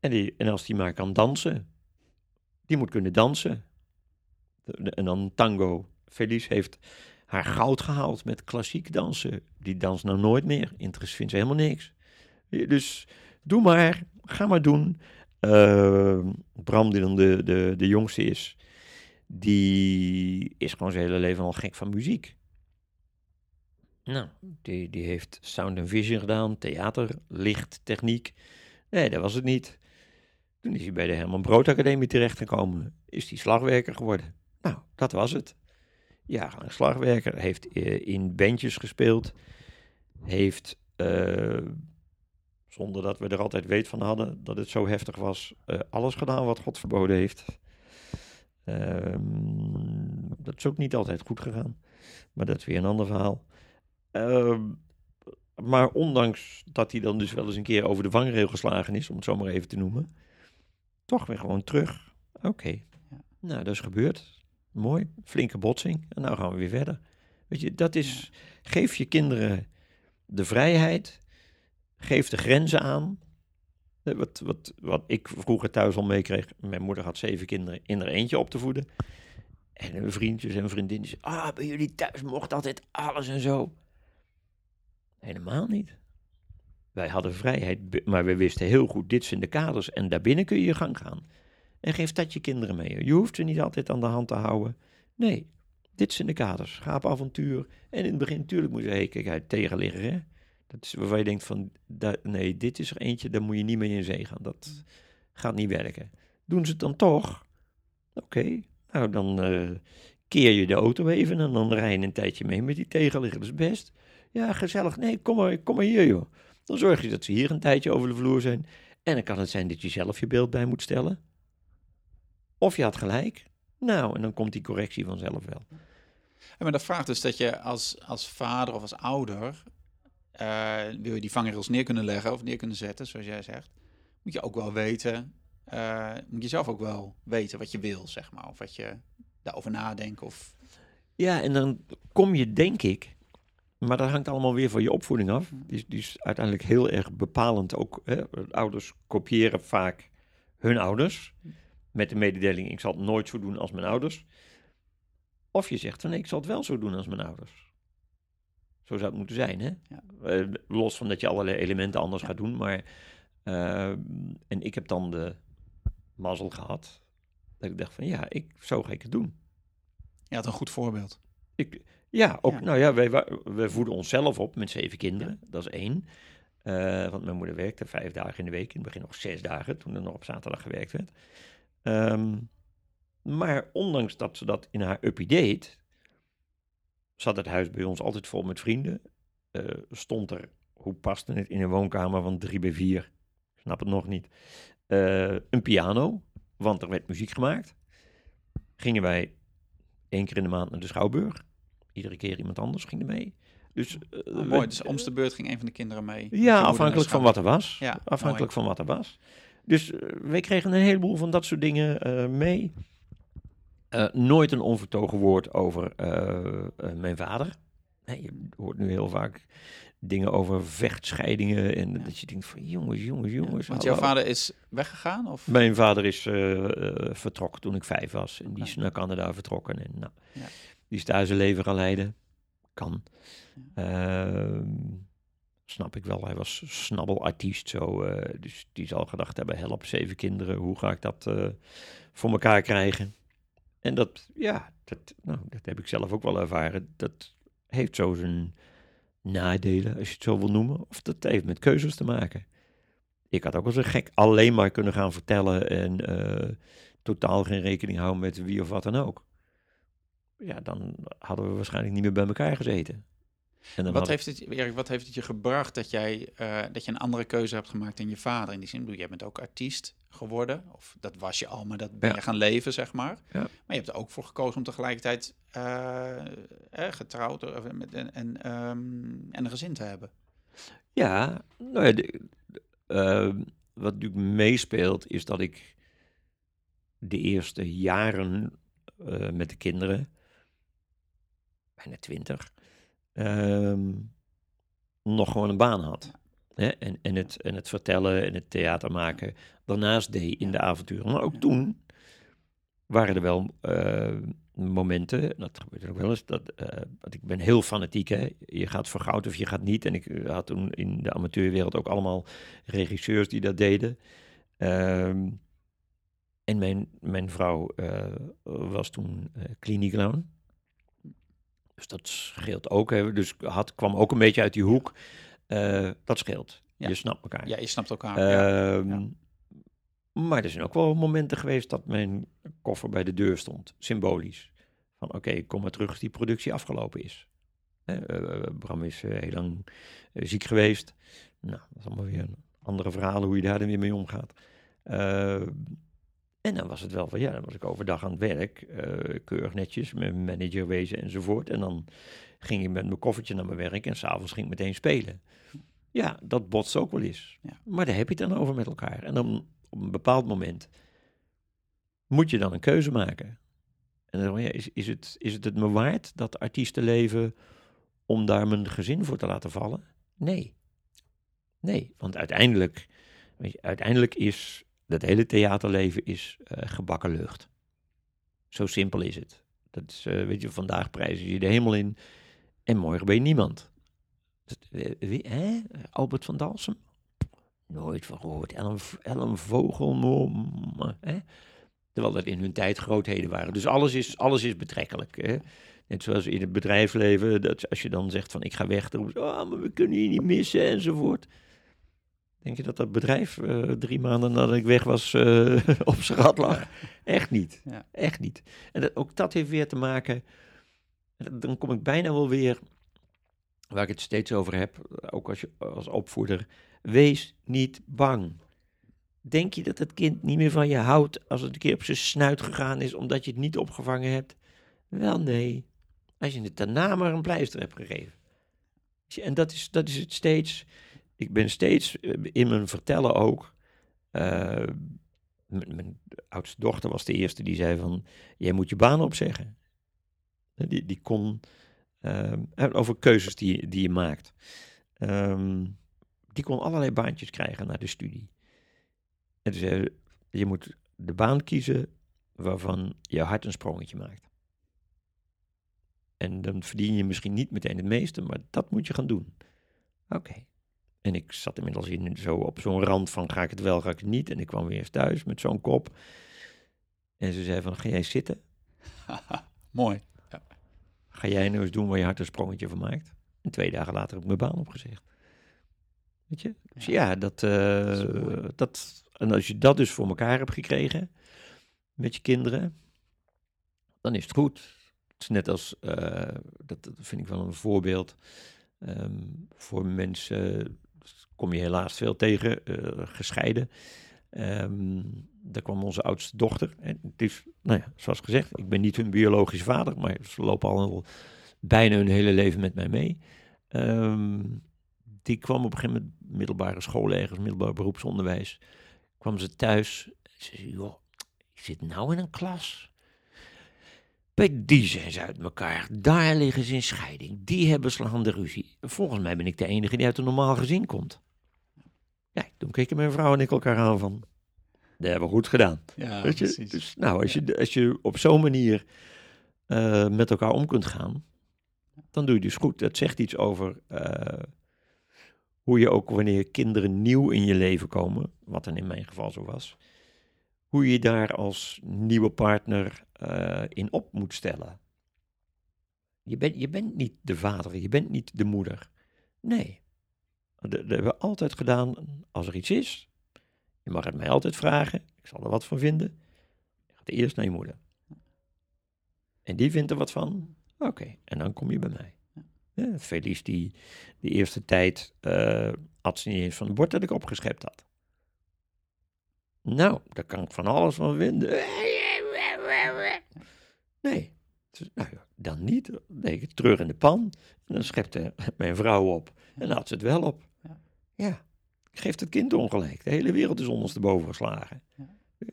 En, die, en als die maar kan dansen, die moet kunnen dansen. En dan tango. Felice heeft haar goud gehaald met klassiek dansen. Die danst nou nooit meer. Interesse vindt ze helemaal niks. Dus doe maar, ga maar doen. Uh, Bram, die dan de, de, de jongste is, die is gewoon zijn hele leven al gek van muziek. Nou, die, die heeft sound and vision gedaan, theater, licht, techniek. Nee, dat was het niet. Toen is hij bij de Herman Brood Academie terechtgekomen. Is hij slagwerker geworden. Nou, dat was het. Ja, een slagwerker. Heeft uh, in bandjes gespeeld. Heeft, uh, zonder dat we er altijd weet van hadden dat het zo heftig was, uh, alles gedaan wat God verboden heeft. Um, dat is ook niet altijd goed gegaan. Maar dat is weer een ander verhaal. Uh, maar ondanks dat hij dan dus wel eens een keer over de vangrail geslagen is, om het zo maar even te noemen, toch weer gewoon terug. Oké, okay. ja. nou dat is gebeurd. Mooi, flinke botsing. En nou gaan we weer verder. Weet je, dat is, geef je kinderen de vrijheid, geef de grenzen aan. Wat, wat, wat ik vroeger thuis al meekreeg, mijn moeder had zeven kinderen in er eentje op te voeden. En mijn vriendjes en vriendinnen ah, bij jullie thuis mocht altijd alles en zo. Helemaal niet. Wij hadden vrijheid, maar we wisten heel goed, dit zijn de kaders en daarbinnen kun je je gang gaan. En geef dat je kinderen mee. Je hoeft ze niet altijd aan de hand te houden. Nee, dit zijn de kaders. Ga op avontuur. En in het begin, natuurlijk moet je hey, tegen. Hè? Dat is waarvan je denkt van, nee, dit is er eentje, daar moet je niet mee in zee gaan. Dat gaat niet werken. Doen ze het dan toch? Oké, nou dan uh, keer je de auto even en dan rij je een tijdje mee met die tegenligger. Dat is best. Ja, gezellig. Nee, kom maar, kom maar hier joh. Dan zorg je dat ze hier een tijdje over de vloer zijn. En dan kan het zijn dat je zelf je beeld bij moet stellen. Of je had gelijk. Nou, en dan komt die correctie vanzelf wel. Ja, maar dat vraagt dus dat je als, als vader of als ouder... Uh, wil je die vangrails neer kunnen leggen of neer kunnen zetten, zoals jij zegt... moet je ook wel weten... Uh, moet je zelf ook wel weten wat je wil, zeg maar. Of wat je daarover nadenkt. Of... Ja, en dan kom je, denk ik, maar dat hangt allemaal weer van je opvoeding af. Mhm. Die is, die is uiteindelijk heel erg bepalend ook. Hè? Ouders kopiëren vaak hun ouders. Met de mededeling, ik zal het nooit zo doen als mijn ouders. Of je zegt van nee, ik zal het wel zo doen als mijn ouders. Zo zou het moeten zijn, hè? Ja. Uh, los van dat je allerlei elementen anders gaat doen. Maar, uh, en ik heb dan de mazzel gehad. Dat ik dacht van ja, ik, zo ga ik het doen. Je had een goed voorbeeld. Ik, ja, ook, nou ja, wij, wij voeden onszelf op met zeven kinderen. Dat is één. Uh, want mijn moeder werkte vijf dagen in de week. In het begin nog zes dagen, toen er nog op zaterdag gewerkt werd. Um, maar ondanks dat ze dat in haar uppie deed, zat het huis bij ons altijd vol met vrienden. Uh, stond er, hoe paste het in een woonkamer van drie bij vier? Ik snap het nog niet. Uh, een piano, want er werd muziek gemaakt. Gingen wij één keer in de maand naar de Schouwburg. Iedere keer iemand anders ging er mee. Dus, uh, mooi, dus om de beurt ging een van de kinderen mee. Ja, afhankelijk van wat er was. Ja, afhankelijk van wat er was. Dus uh, wij kregen een heleboel van dat soort dingen uh, mee. nooit een onvertogen woord over mijn vader. Nee, je hoort nu heel vaak dingen over vechtscheidingen. En dat je denkt van jongens, jongens, jongens. want jouw vader is weggegaan? Of? Mijn vader is vertrokken toen ik vijf was. En die is naar Canada vertrokken. En, nou, Die is daar zijn leven gaan leiden. Kan. Uh, snap ik wel. Hij was snabbelartiest zo. Uh, dus die zal gedacht hebben, help, zeven kinderen. Hoe ga ik dat uh, voor elkaar krijgen? En dat, ja, dat, nou, dat heb ik zelf ook wel ervaren. Dat heeft zo zijn nadelen, als je het zo wil noemen. Of dat heeft met keuzes te maken. Ik had ook als een gek alleen maar kunnen gaan vertellen en uh, totaal geen rekening houden met wie of wat dan ook ja, dan hadden we waarschijnlijk niet meer bij elkaar gezeten. En dan wat, heeft het, Erik, wat heeft het je gebracht dat, jij, uh, dat je een andere keuze hebt gemaakt dan je vader? In die zin, jij bent ook artiest. geworden. Of dat was je al, maar dat ben Ja. je gaan leven, zeg maar. Ja. Maar je hebt er ook voor gekozen om tegelijkertijd eh, eh, getrouwd eh, met, en, en, ehm, en een gezin te hebben. Ja, nou ja, de- de- eh, wat natuurlijk meespeelt is dat ik de eerste jaren eh, met de kinderen, bijna twintig, ehm, nog gewoon een baan had. Hè? En, en, het, en het vertellen en het theater maken daarnaast deed in de avonturen. Maar ook toen waren er wel eh, momenten, dat gebeurt ook wel eens, dat, eh, ik ben heel fanatiek, hè. Je gaat voor goud of je gaat niet. En ik eh, had toen in de amateurwereld ook allemaal regisseurs die dat deden. Ehm, en mijn, mijn vrouw eh, was toen eh kliniekloon. Dus dat scheelt ook. Hè. Dus had, kwam ook een beetje uit die hoek. Eh, dat scheelt. Ja. Je snapt elkaar. Ja, je snapt elkaar. Ehm, ja. Maar er zijn ook wel momenten geweest dat mijn koffer bij de deur stond, symbolisch. Van oké, kom maar terug als die productie afgelopen is. Hè, eh, Bram is eh, heel lang eh, ziek geweest. Nou, dat is allemaal weer een andere verhaal hoe je daar dan weer mee omgaat. En dan was het wel van ja, dan was ik overdag aan het werk, eh, keurig netjes, met mijn manager wezen enzovoort. En dan ging ik met mijn koffertje naar mijn werk en s'avonds ging ik meteen spelen. Ja, dat botst ook wel eens. Ja. Maar daar heb je het dan over met elkaar. En dan op een bepaald moment moet je dan een keuze maken. En dan ja, is, is, het, is het het me waard, dat artiestenleven, om daar mijn gezin voor te laten vallen? Nee. Nee, want uiteindelijk, weet je, uiteindelijk is dat hele theaterleven is eh, gebakken lucht. Zo simpel is het. Dat is, eh, weet je, vandaag prijzen je de hemel in en morgen ben je niemand. Eh, hè? Albert van Dalsem? Nooit van gehoord. Ellen, Ellen Vogel, mm, hè? Terwijl dat in hun tijd grootheden waren. Dus alles is, alles is betrekkelijk. Hè? Net zoals in het bedrijfsleven, dat als je dan zegt van ik ga weg, dan oh, maar we kunnen je niet missen enzovoort. Denk je dat dat bedrijf eh, drie maanden nadat ik weg was eh, op zijn gat lag? Echt niet. Ja. Echt niet. En dat, ook dat heeft weer te maken, en dan kom ik bijna wel weer, waar ik het steeds over heb, ook als, je, als opvoeder, wees niet bang. Denk je dat het kind niet meer van je houdt als het een keer op zijn snuit gegaan is omdat je het niet opgevangen hebt? Wel nee, als je het daarna maar een pleister hebt gegeven. En dat is, dat is het steeds. Ik ben steeds eh, in mijn vertellen ook. eh, mijn, oudste dochter was de eerste die zei van, jij moet je baan opzeggen. Eh, Die, die kon, en over keuzes die, die je maakt. Ehm, die kon allerlei baantjes krijgen na de studie. En zei ze, je moet de baan kiezen waarvan je hart een sprongetje maakt. En dan verdien je misschien niet meteen het meeste, maar dat moet je gaan doen. Oké. En ik zat inmiddels in, zo op zo'n rand van ga ik het wel, ga ik het niet. En ik kwam weer eens thuis met zo'n kop. En ze zei van, ga jij zitten? Mooi. Ga jij nou eens doen waar je hart een sprongetje van maakt? En twee dagen later heb ik mijn baan opgezegd. Weet je? Dus ja, dat, eh, Dat en als je dat dus voor elkaar hebt gekregen met je kinderen, dan is het goed. Het is net als, eh, dat, dat vind ik wel een voorbeeld ehm, voor mensen, kom je helaas veel tegen, eh, gescheiden. Ehm, daar kwam onze oudste dochter. En het is, nou ja, zoals gezegd, ik ben niet hun biologische vader, maar ze lopen al bijna hun hele leven met mij mee. Ehm, die kwam op een gegeven moment, middelbare school ergens, middelbaar beroepsonderwijs, kwam ze thuis. Ze zei, joh, ik zit nou in een klas. Bij die zijn ze uit elkaar. Daar liggen ze in scheiding. Die hebben slaande ruzie. Volgens mij ben ik de enige die uit een normaal gezin komt. Ja, toen keken mijn vrouw en ik elkaar aan van, dat hebben we goed gedaan. Ja, Weet je? precies. Dus nou, als je, als je op zo'n manier eh, met elkaar om kunt gaan, dan doe je dus goed. Dat zegt iets over eh, hoe je ook wanneer kinderen nieuw in je leven komen, wat dan in mijn geval zo was, hoe je daar als nieuwe partner eh, in op moet stellen. Je, bent je bent niet de vader, je bent niet de moeder. Nee. Dat, hebben we altijd gedaan. Als er iets is, je mag het mij altijd vragen. Ik zal er wat van vinden. Je gaat eerst naar je moeder. En die vindt er wat van. Oké, en dan kom je bij mij. Ja, Felice, die de eerste tijd uh, had ze niet eens van het bord dat ik opgeschept had. Nou, daar kan ik van alles van vinden. Nee, dus, nou ja, dan niet. Dan deed ik het terug in de pan. En dan schepte mijn vrouw op. En dan had ze het wel op. Ja. Ja, ik geef het kind ongelijk. De hele wereld is ondersteboven geslagen. Ja.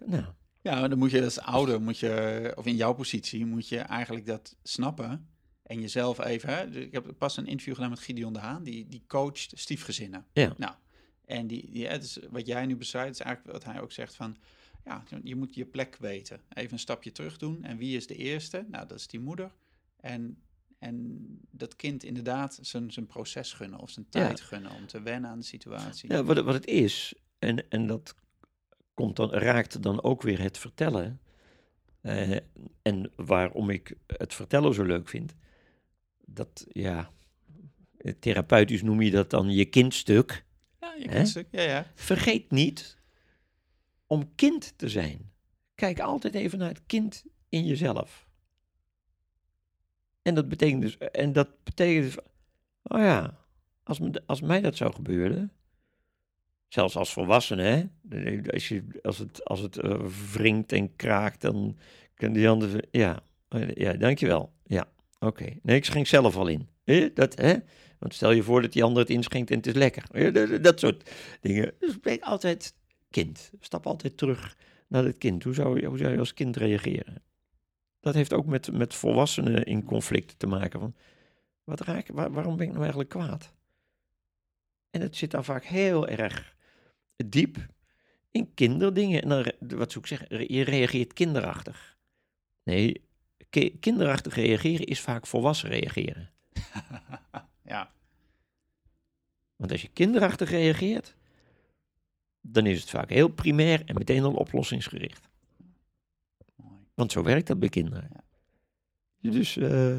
Nou, Ja, maar dan moet je als ouder, moet je, of in jouw positie, moet je eigenlijk dat snappen. En jezelf even, hè, dus ik heb pas een interview gedaan met Gideon de Haan, die, die coacht stiefgezinnen. Ja. Nou, en die, die, het is, wat jij nu beschrijft, is eigenlijk wat hij ook zegt van, ja, je moet je plek weten. Even een stapje terug doen. En wie is de eerste? Nou, dat is die moeder. En, en dat kind inderdaad zijn, zijn proces gunnen of zijn Ja. tijd gunnen om te wennen aan de situatie. Ja, wat, het- wat het is, en, en dat komt dan, raakt dan ook weer het vertellen. eh, en waarom ik het vertellen zo leuk vind. Dat, ja, therapeutisch noem je dat dan je kindstuk. Ja, je Hè? kindstuk. Ja, ja. Vergeet niet om kind te zijn. Kijk altijd even naar het kind in jezelf. En dat betekent dus, en dat betekent dus, oh ja, als, als mij dat zou gebeuren, zelfs als volwassene, hè, als, je, als het, als het eh, wringt en kraakt, dan kan die ander, ja, eh, ja, dankjewel, ja, oké. Nee, ik schenk zelf al in. Dat, hè? Want stel je voor dat die ander het inschenkt en het is lekker. Dat, soort dingen. Dus ben altijd kind. Stap altijd terug naar het kind. Hoe zou hoe zou je als kind reageren? Dat heeft ook met, met volwassenen in conflict te maken. Van, wat raak, waar- waarom ben ik nou eigenlijk kwaad? En het zit dan vaak heel erg diep in kinderdingen. En dan, wat zou ik zeggen, je reageert kinderachtig. Nee, ki- kinderachtig reageren is vaak volwassen reageren. ja. Want als je kinderachtig reageert, dan is het vaak heel primair en meteen al oplossingsgericht. Want zo werkt dat bij kinderen. Dus eh,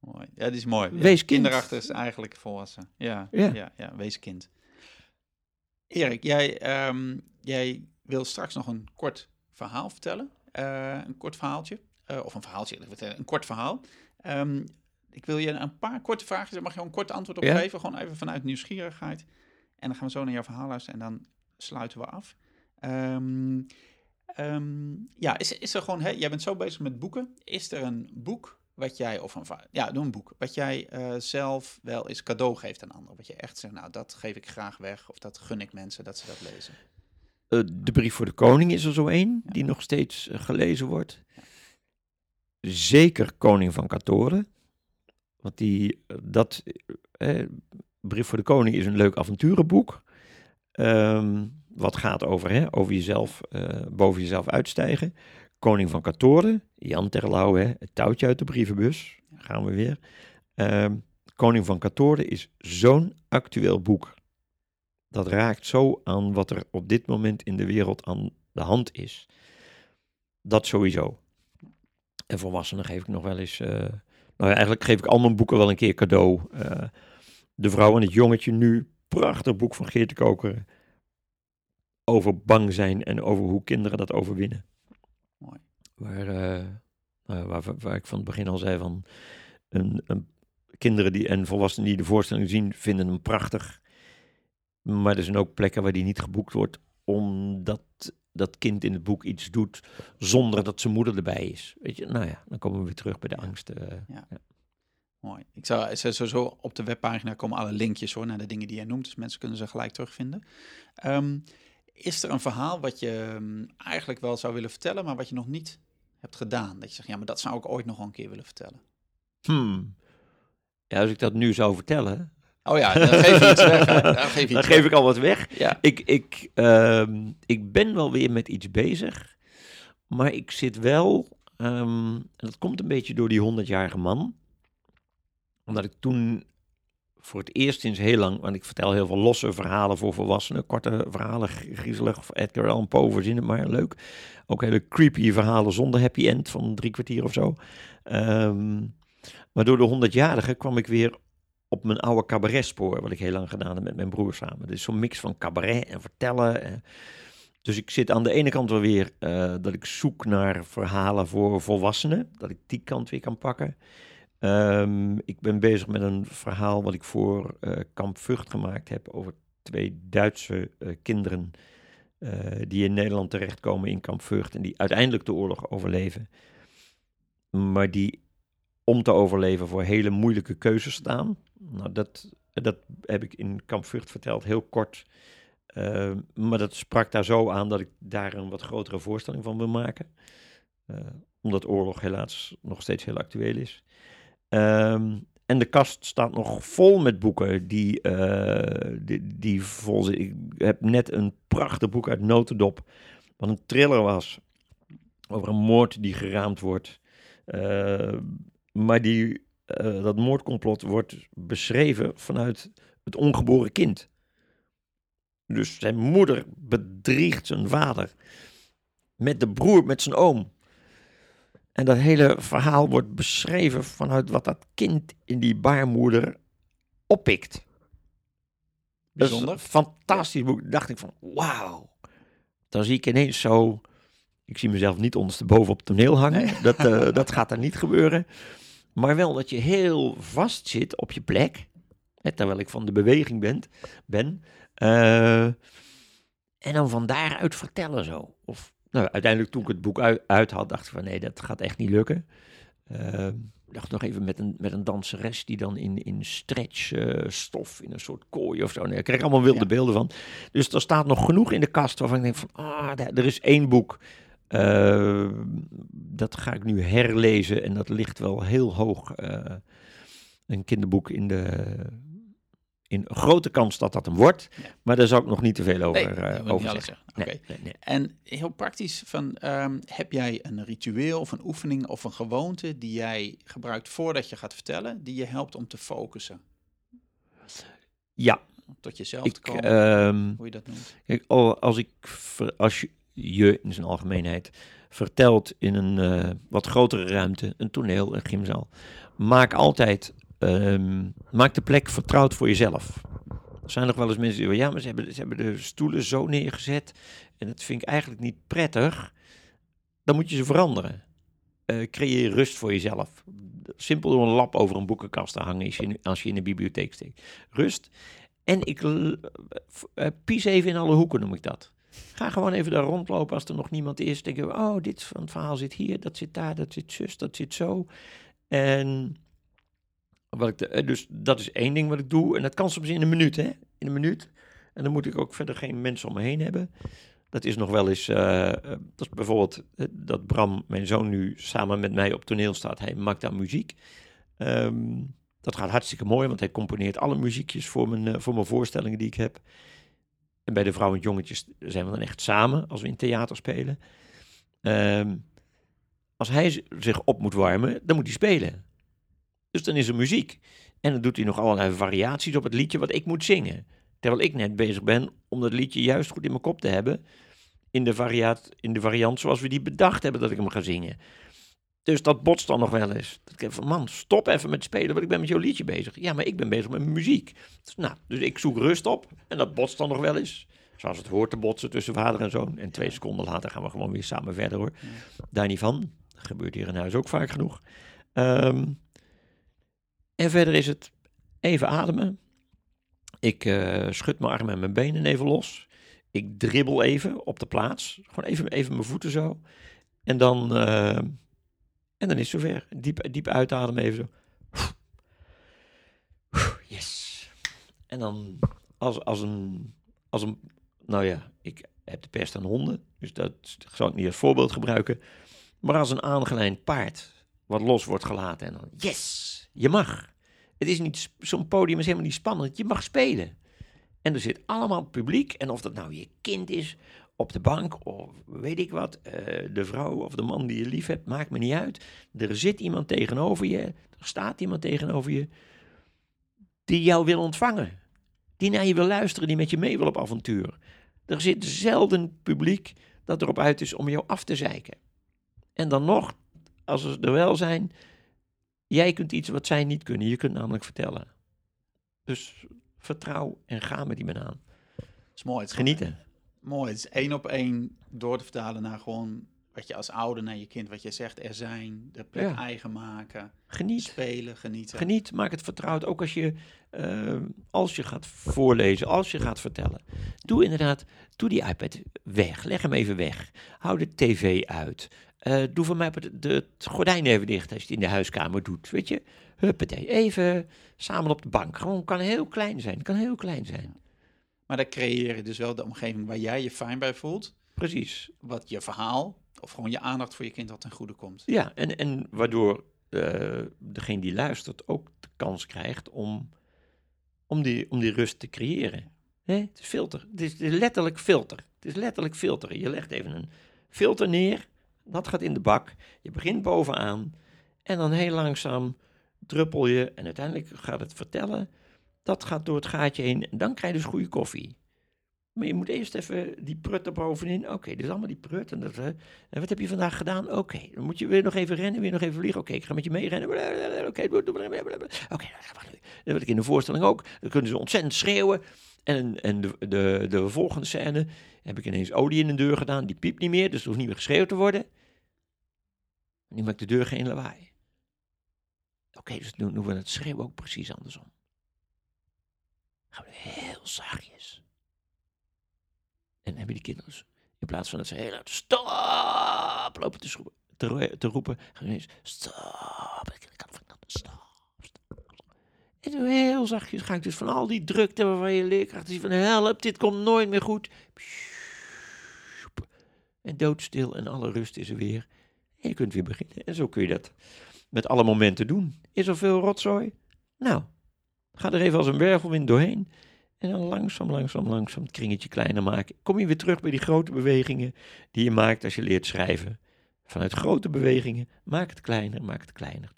Mooi. Ja, die is mooi. Ja, Wees kind. Kinderachtig is eigenlijk volwassen. Ja, ja. Ja. ja, wees kind. Erik, jij, ehm, jij wil straks nog een kort verhaal vertellen. Eh, een kort verhaaltje. Eh, of een verhaaltje, een kort verhaal. Ehm, ik wil je een paar korte vragen, daar mag je gewoon een kort antwoord op Ja. geven. Gewoon even vanuit nieuwsgierigheid. En dan gaan we zo naar jouw verhaal luisteren en dan sluiten we af. Ehm, ehm, ja, is, is er gewoon, hè, jij bent zo bezig met boeken. Is er een boek wat jij, of een, ja, doe een boek, wat jij eh, zelf wel eens cadeau geeft aan anderen? Wat je echt zegt, nou, dat geef ik graag weg, of dat gun ik mensen dat ze dat lezen. eh, de brief voor de koning is er zo één, Ja. die nog steeds eh, gelezen wordt. Zeker Koning van Katoren. Want die, dat, brief voor de koning is een leuk avonturenboek. Ehm, wat gaat over, hè, over jezelf, eh, boven jezelf uitstijgen. Koning van Katoren, Jan Terlouw, hè, het touwtje uit de brievenbus. Gaan we weer. Ehm, Koning van Katoren is zo'n actueel boek. Dat raakt zo aan wat er op dit moment in de wereld aan de hand is. Dat sowieso. En volwassenen geef ik nog wel eens. eh, nou ja, eigenlijk geef ik al mijn boeken wel een keer cadeau. Eh, de vrouw en het jongetje nu. Prachtig boek van Geert de Koker. Over bang zijn en over hoe kinderen dat overwinnen. Mooi. Waar, eh, nou, waar, waar ik van het begin al zei van. Een, een, kinderen die, en volwassenen die de voorstelling zien, vinden hem prachtig. Maar er zijn ook plekken waar die niet geboekt wordt, omdat dat kind in het boek iets doet zonder dat zijn moeder erbij is. Weet je, nou ja, dan komen we weer terug bij de angst. eh. Mooi. Ik zou sowieso op de webpagina komen alle linkjes hoor, naar de dingen die jij noemt, dus mensen kunnen ze gelijk terugvinden. Ehm, is er een verhaal wat je ehm, eigenlijk wel zou willen vertellen, maar wat je nog niet hebt gedaan? Dat je zegt, ja, maar dat zou ik ooit nog een keer willen vertellen. Hmm. Ja, als ik dat nu zou vertellen, Oh ja, dan geef je iets weg. Dan geef je dan iets geef weg. ik al wat weg. Ja. Ik, ik, ehm, ik ben wel weer met iets bezig, maar ik zit wel, ehm, en dat komt een beetje door die 100-jarige man, omdat ik toen voor het eerst sinds heel lang, want ik vertel heel veel losse verhalen voor volwassenen, korte verhalen, gr- griezelig, Edgar Allan Poe, verzin het maar, leuk. Ook hele creepy verhalen zonder happy end van drie kwartier of zo. Ehm, maar door de 100-jarige kwam ik weer op mijn oude cabaretspoor, wat ik heel lang gedaan heb met mijn broer samen. Dus zo'n mix van cabaret en vertellen. en- Dus ik zit aan de ene kant wel weer eh, dat ik zoek naar verhalen voor volwassenen, dat ik die kant weer kan pakken. Ehm, ik ben bezig met een verhaal wat ik voor eh, Kamp Vught gemaakt heb over twee Duitse eh, kinderen eh, die in Nederland terechtkomen in kamp Vught en die uiteindelijk de oorlog overleven. Maar die om te overleven voor hele moeilijke keuzes staan. Nou, dat, dat heb ik in kamp Vught verteld, heel kort. Uh, maar dat sprak daar zo aan dat ik daar een wat grotere voorstelling van wil maken. Uh, omdat oorlog helaas nog steeds heel actueel is. Um, en de kast staat nog vol met boeken die, uh, die, die, vol. Ik heb net een prachtig boek uit Notendop, wat een thriller was. Over een moord die geraamd wordt. Uh, maar die, uh, dat moordcomplot wordt beschreven vanuit het ongeboren kind. Dus zijn moeder bedriegt zijn vader. Met de broer, met zijn oom. En dat hele verhaal wordt beschreven vanuit wat dat kind in die baarmoeder oppikt. Bijzonder. fantastisch boek. Dacht ik van, wauw. Dan zie ik ineens zo... Ik zie mezelf niet ondersteboven op het toneel hangen. Dat, uh, dat gaat er niet gebeuren. Maar wel dat je heel vast zit op je plek. Hè, terwijl ik van de beweging ben. ben uh, en dan van daaruit vertellen zo. Of nou, uiteindelijk toen ik het boek uit, uit, had, dacht ik van nee, dat gaat echt niet lukken. Uh, ik dacht nog even met een, met een danseres die dan in, in stretch uh, stof, in een soort kooi of zo. Nee, ik kreeg allemaal wilde ja. beelden van. Dus er staat nog genoeg in de kast waarvan ik denk van, ah, er is één boek. Uh, dat ga ik nu herlezen en dat ligt wel heel hoog. een kinderboek in de in grote kans dat dat hem wordt. Ja. Maar daar zou ik nog niet te veel over, nee, uh, over zeggen. Nee, okay. nee, nee, En heel praktisch, van, um, heb jij een ritueel of een oefening of een gewoonte die jij gebruikt voordat je gaat vertellen, die je helpt om te focussen? Ja. Tot jezelf ik, te komen, um, hoe je dat noemt. Kijk, als ik, als je, je in zijn algemeenheid vertelt in een uh, wat grotere ruimte, een toneel, een gymzaal, maak altijd Um, maak de plek vertrouwd voor jezelf. Er zijn nog wel eens mensen die zeggen, ja, maar ze hebben, ze hebben de stoelen zo neergezet en dat vind ik eigenlijk niet prettig. Dan moet je ze veranderen. Uh, creëer rust voor jezelf. Simpel door een lap over een boekenkast te hangen als je in, als je in de bibliotheek steekt. Rust. En ik uh, pies even in alle hoeken, noem ik dat. Ga gewoon even daar rondlopen als er nog niemand is. Denk je, oh, dit van het verhaal zit hier, dat zit daar, dat zit zus, dat zit zo. En ik de, dus dat is één ding wat ik doe. En dat kan soms in een minuut, hè? In een minuut. En dan moet ik ook verder geen mensen om me heen hebben. Dat is nog wel eens, uh, dat is bijvoorbeeld dat Bram, mijn zoon, nu samen met mij op toneel staat. Hij maakt daar muziek. Um, dat gaat hartstikke mooi, want hij componeert alle muziekjes voor mijn, voor mijn voorstellingen die ik heb. En bij de vrouwen en jongetjes zijn we dan echt samen als we in theater spelen. Um, als hij zich op moet warmen, dan moet hij spelen. Dus dan is er muziek. En dan doet hij nog allerlei variaties op het liedje wat ik moet zingen. Terwijl ik net bezig ben om dat liedje juist goed in mijn kop te hebben. In de, variaat, in de variant zoals we die bedacht hebben dat ik hem ga zingen. Dus dat botst dan nog wel eens. Dat ik denk van, man, stop even met spelen, want ik ben met jouw liedje bezig. Ja, maar ik ben bezig met muziek. Dus, nou, dus ik zoek rust op en dat botst dan nog wel eens. Zoals het hoort te botsen tussen vader en zoon. En twee seconden later gaan we gewoon weer samen verder hoor. Daar niet van. Dat gebeurt hier in huis ook vaak genoeg. Um, en verder is het even ademen. Ik uh, schud mijn armen en mijn benen even los. Ik dribbel even op de plaats. Gewoon even, even mijn voeten zo. En dan, uh, en dan is het zover. Diep, diep uitademen even zo. Yes. En dan als, als, een, als een, nou ja, ik heb de pest aan honden. Dus dat zal ik niet als voorbeeld gebruiken. Maar als een aangelijnd paard wat los wordt gelaten en dan, yes, je mag. Het is niet, zo'n podium is helemaal niet spannend. Je mag spelen. En er zit allemaal publiek. En of dat nou je kind is, op de bank of weet ik wat, uh, de vrouw of de man die je lief hebt, maakt me niet uit. Er zit iemand tegenover je, er staat iemand tegenover je, die jou wil ontvangen. Die naar je wil luisteren, die met je mee wil op avontuur. Er zit zelden publiek dat erop uit is om jou af te zeiken. En dan nog, als ze er wel zijn, Jij kunt iets wat zij niet kunnen. Je kunt namelijk vertellen. Dus vertrouw en ga met die man aan. Is mooi. Het is Genieten. Mooi. Het is één op één door te vertalen naar gewoon wat je als ouder naar je kind, wat je zegt, er zijn, de plek Ja. eigen maken, Geniet. spelen, genieten. Geniet, maak het vertrouwd. Ook als je, eh, als je gaat voorlezen, als je gaat vertellen. Doe inderdaad, doe die iPad weg. Leg hem even weg. Hou de tv uit. Eh, doe voor mij de, de, het gordijn even dicht als je het in de huiskamer doet. Weet je, huppatee. Even samen op de bank. Gewoon kan heel klein zijn. Kan heel klein zijn. Maar dan creëer je dus wel de omgeving waar jij je fijn bij voelt, Precies. wat je verhaal of gewoon je aandacht voor je kind wat ten goede komt. Ja, en, en waardoor eh, degene die luistert ook de kans krijgt om, om, die, om die rust te creëren. Hè? Het is filter. Het is, het is letterlijk filter. Het is letterlijk filteren. Je legt even een filter neer. Dat gaat in de bak. Je begint bovenaan. En dan heel langzaam druppel je. En uiteindelijk gaat het vertellen. Dat gaat door het gaatje heen. En dan krijg je dus goede koffie. Maar je moet eerst even die prut er bovenin. Oké, is allemaal die prut. En, dat, en wat heb je vandaag gedaan? Oké, dan moet je weer nog even rennen, weer nog even vliegen. Oké, ik ga met je mee rennen. Oké. Oké, dat wil ik in de voorstelling ook. Dan kunnen ze ontzettend schreeuwen. En, en de, de, de volgende scène heb ik ineens olie in de deur gedaan. Die piept niet meer, dus er hoeft niet meer geschreeuwd te worden. Nu maakt de deur geen lawaai. Oké, dus nu doen we het schreeuwen ook precies andersom. Gaan we heel zachtjes. En hebben die kinderen, dus in plaats van dat ze heel hard stop lopen te, schroepen, te, ro- te roepen, gaan ze ineens stop. Ik kan van stop, stop. En zo heel zachtjes ga ik dus van al die drukte waarvan je leerkrachten zien van help, dit komt nooit meer goed. En doodstil en alle rust is er weer. En je kunt weer beginnen. En zo kun je dat met alle momenten doen. Is er veel rotzooi? Nou, ga er even als een wervelwind doorheen. En dan langzaam, langzaam, langzaam het kringetje kleiner maken. Kom je weer terug bij die grote bewegingen die je maakt als je leert schrijven. Vanuit grote bewegingen, maak het kleiner, maak het kleiner.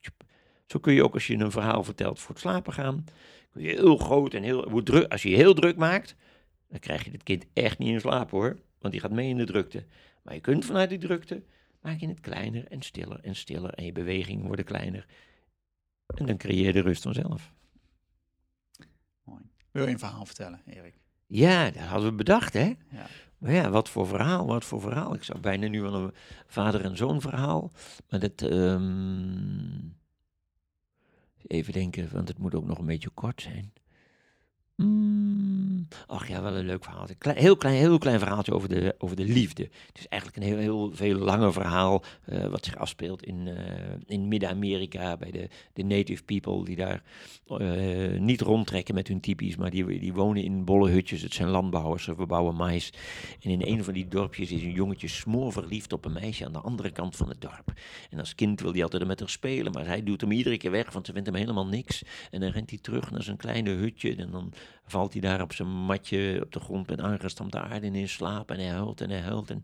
Zo kun je ook als je een verhaal vertelt voor het slapen gaan. Kun je heel groot en heel druk. Als je je heel druk maakt, dan krijg je dit kind echt niet in slaap hoor. Want die gaat mee in de drukte. Maar je kunt vanuit die drukte, maak je het kleiner en stiller en stiller. En je bewegingen worden kleiner. En dan creëer je de rust vanzelf. Mooi. Wil je een verhaal vertellen, Erik? Ja, dat hadden we bedacht, hè? Ja. Maar ja, wat voor verhaal, wat voor verhaal. Ik zou bijna nu wel een vader en zoon verhaal. Maar dat, ehm, even denken, want het moet ook nog een beetje kort zijn. Mm, ach ja, wel een leuk verhaal. Een heel, klein, heel klein verhaaltje over de, over de liefde. Het is eigenlijk een heel, heel veel langer verhaal eh, wat zich afspeelt in, eh, in Midden-Amerika bij de, de native people die daar eh, niet rondtrekken met hun typisch, maar die, die wonen in bolle hutjes. Het zijn landbouwers, ze verbouwen mais. En in een van die dorpjes is een jongetje smoor verliefd op een meisje aan de andere kant van het dorp. En als kind wil hij altijd met haar spelen, maar hij duwt hem iedere keer weg, want ze vindt hem helemaal niks. En dan rent hij terug naar zijn kleine hutje en dan valt hij daar op zijn matje op de grond met aangestampte aarde in slaap en hij huilt en hij huilt. En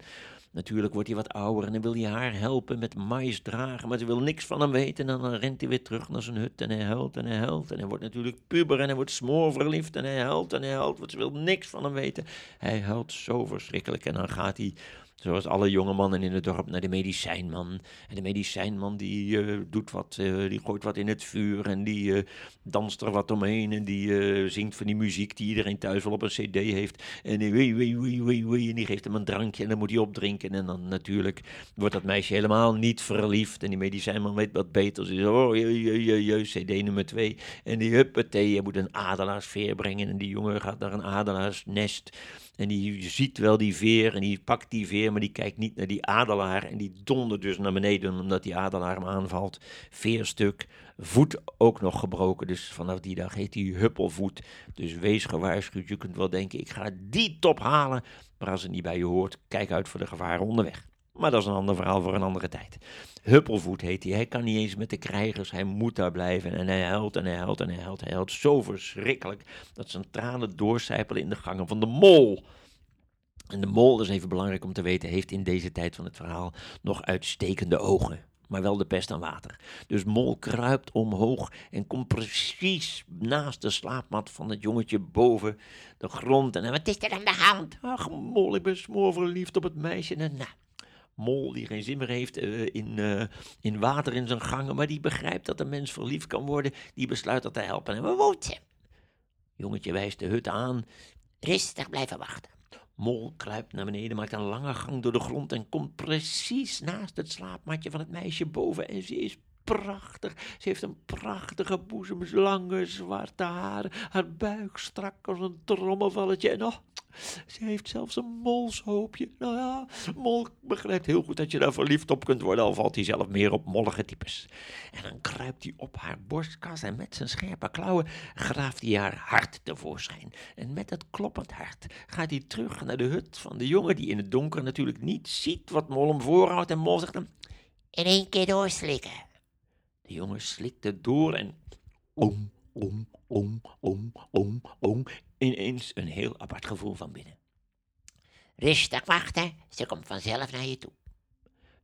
natuurlijk wordt hij wat ouder en dan wil hij haar helpen met mais dragen, maar ze wil niks van hem weten. En dan rent hij weer terug naar zijn hut en hij huilt en hij huilt. En hij wordt natuurlijk puber en hij wordt smoorverliefd en hij huilt en hij huilt, want ze wil niks van hem weten. Hij huilt zo verschrikkelijk en dan gaat hij Zoals alle jonge mannen in het dorp naar de medicijnman. En de medicijnman die eh, doet wat, eh, die gooit wat in het vuur en die eh, danst er wat omheen. En die zingt van die muziek die iedereen thuis wel op een cd heeft. En die, wee, wee, wee, wee, en die geeft hem een drankje en dan moet hij opdrinken. En dan natuurlijk wordt dat meisje helemaal niet verliefd. En die medicijnman weet wat beter. Ze zegt, oh, je, je, je, je, cd nummer twee. En die huppatee, je moet een adelaarsveer brengen. En die jongen gaat naar een adelaarsnest. En die ziet wel die veer en die pakt die veer, maar die kijkt niet naar die adelaar. En die dondert dus naar beneden omdat die adelaar hem aanvalt. Veerstuk, voet ook nog gebroken. Dus vanaf die dag heet hij Huppelvoet. Dus wees gewaarschuwd, je kunt wel denken, ik ga die top halen. Maar als het niet bij je hoort, kijk uit voor de gevaren onderweg. Maar dat is een ander verhaal voor een andere tijd. Huppelvoet heet hij. Hij kan niet eens met de krijgers. Hij moet daar blijven. En hij huilt en hij huilt en hij huilt. Hij huilt zo verschrikkelijk dat zijn tranen doorcijpelen in de gangen van de mol. En de mol, dat is even belangrijk om te weten, heeft in deze tijd van het verhaal nog uitstekende ogen. Maar wel de pest aan water. Dus Mol kruipt omhoog en komt precies naast de slaapmat van het jongetje boven de grond. En wat is er aan de hand? Ach, Mol, ik ben smoorverliefd op het meisje. En nou, Mol die geen zin meer heeft uh, in, uh, in water in zijn gangen, maar die begrijpt dat een mens verliefd kan worden, die besluit dat te helpen. En waar woont? Jongetje wijst de hut aan. Rustig blijven wachten. Mol kruipt naar beneden, maakt een lange gang door de grond en komt precies naast het slaapmatje van het meisje boven. En ze is prachtig. Ze heeft een prachtige boezem, lange zwarte haren, haar buik strak als een trommelvalletje. En oh, ze heeft zelfs een molshoopje. Nou ja, Mol begrijpt heel goed dat je daar verliefd op kunt worden, al valt hij zelf meer op mollige types. En dan kruipt hij op haar borstkas en met zijn scherpe klauwen graaft hij haar hart tevoorschijn. En met dat kloppend hart gaat hij terug naar de hut van de jongen, die in het donker natuurlijk niet ziet wat Mol hem voorhoudt. En Mol zegt hem, In één keer doorslikken. de jongen slikt het door en om, om, om, om, om, om. Ineens een heel apart gevoel van binnen. Rustig wachten, ze komt vanzelf naar je toe.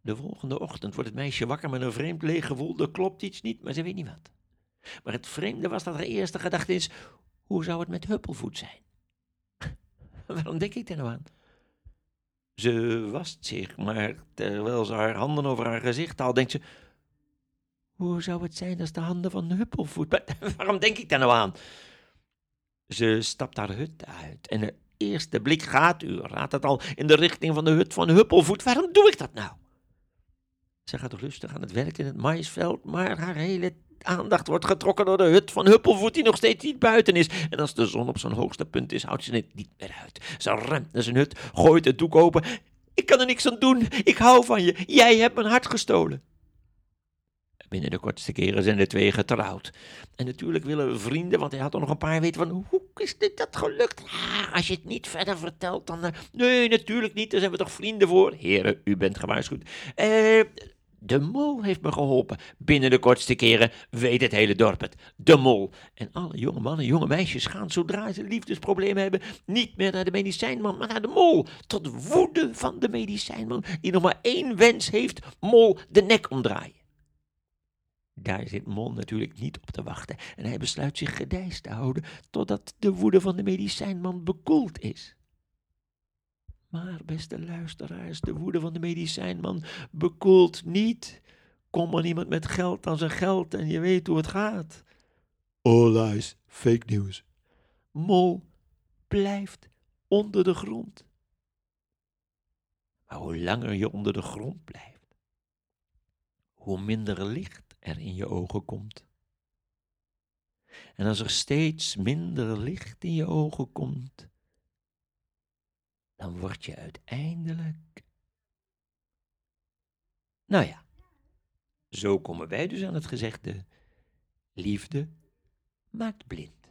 De volgende ochtend wordt het meisje wakker met een vreemd leeg gevoel. Er klopt iets niet, maar ze weet niet wat. Maar het vreemde was dat haar eerste gedachte is: hoe zou het met Huppelvoet zijn? Waarom denk ik daar nou aan? Ze wast zich, maar terwijl ze haar handen over haar gezicht haalt, denkt ze: hoe zou het zijn als de handen van Huppelvoet. Waarom denk ik daar nou aan? Ze stapt haar hut uit en de eerste blik gaat, u raadt het al, in de richting van de hut van Huppelvoet. Waarom doe ik dat nou? Ze gaat rustig aan het werk in het maïsveld, maar haar hele aandacht wordt getrokken door de hut van Huppelvoet, die nog steeds niet buiten is. En als de zon op zijn hoogste punt is, houdt ze het niet meer uit. Ze rent naar zijn hut, gooit het doek open. Ik kan er niks aan doen. Ik hou van je. Jij hebt mijn hart gestolen. Binnen de kortste keren zijn de twee getrouwd. En natuurlijk willen vrienden, want hij had er nog een paar weten van, hoe is dit dat gelukt? Ah, als je het niet verder vertelt, dan... eh, Nee, natuurlijk niet, daar zijn we toch vrienden voor? Heren, u bent gewaarschuwd. Eh, de mol heeft me geholpen. Binnen de kortste keren weet het hele dorp het. De mol. En alle jonge mannen, jonge meisjes gaan zodra ze liefdesproblemen hebben niet meer naar de medicijnman, maar naar de mol. Tot woede van de medicijnman, die nog maar één wens heeft, mol de nek omdraaien. Daar zit Mol natuurlijk niet op te wachten en hij besluit zich gedijst te houden totdat de woede van de medicijnman bekoeld is. Maar, beste luisteraars, de woede van de medicijnman bekoelt niet. Kom er niemand met geld aan zijn geld en je weet hoe het gaat. All lies, fake news. Mol blijft onder de grond. Maar hoe langer je onder de grond blijft, hoe minder licht er in je ogen komt. En als er steeds minder licht in je ogen komt, dan word je uiteindelijk. Nou ja, zo komen wij dus aan het gezegde: liefde maakt blind.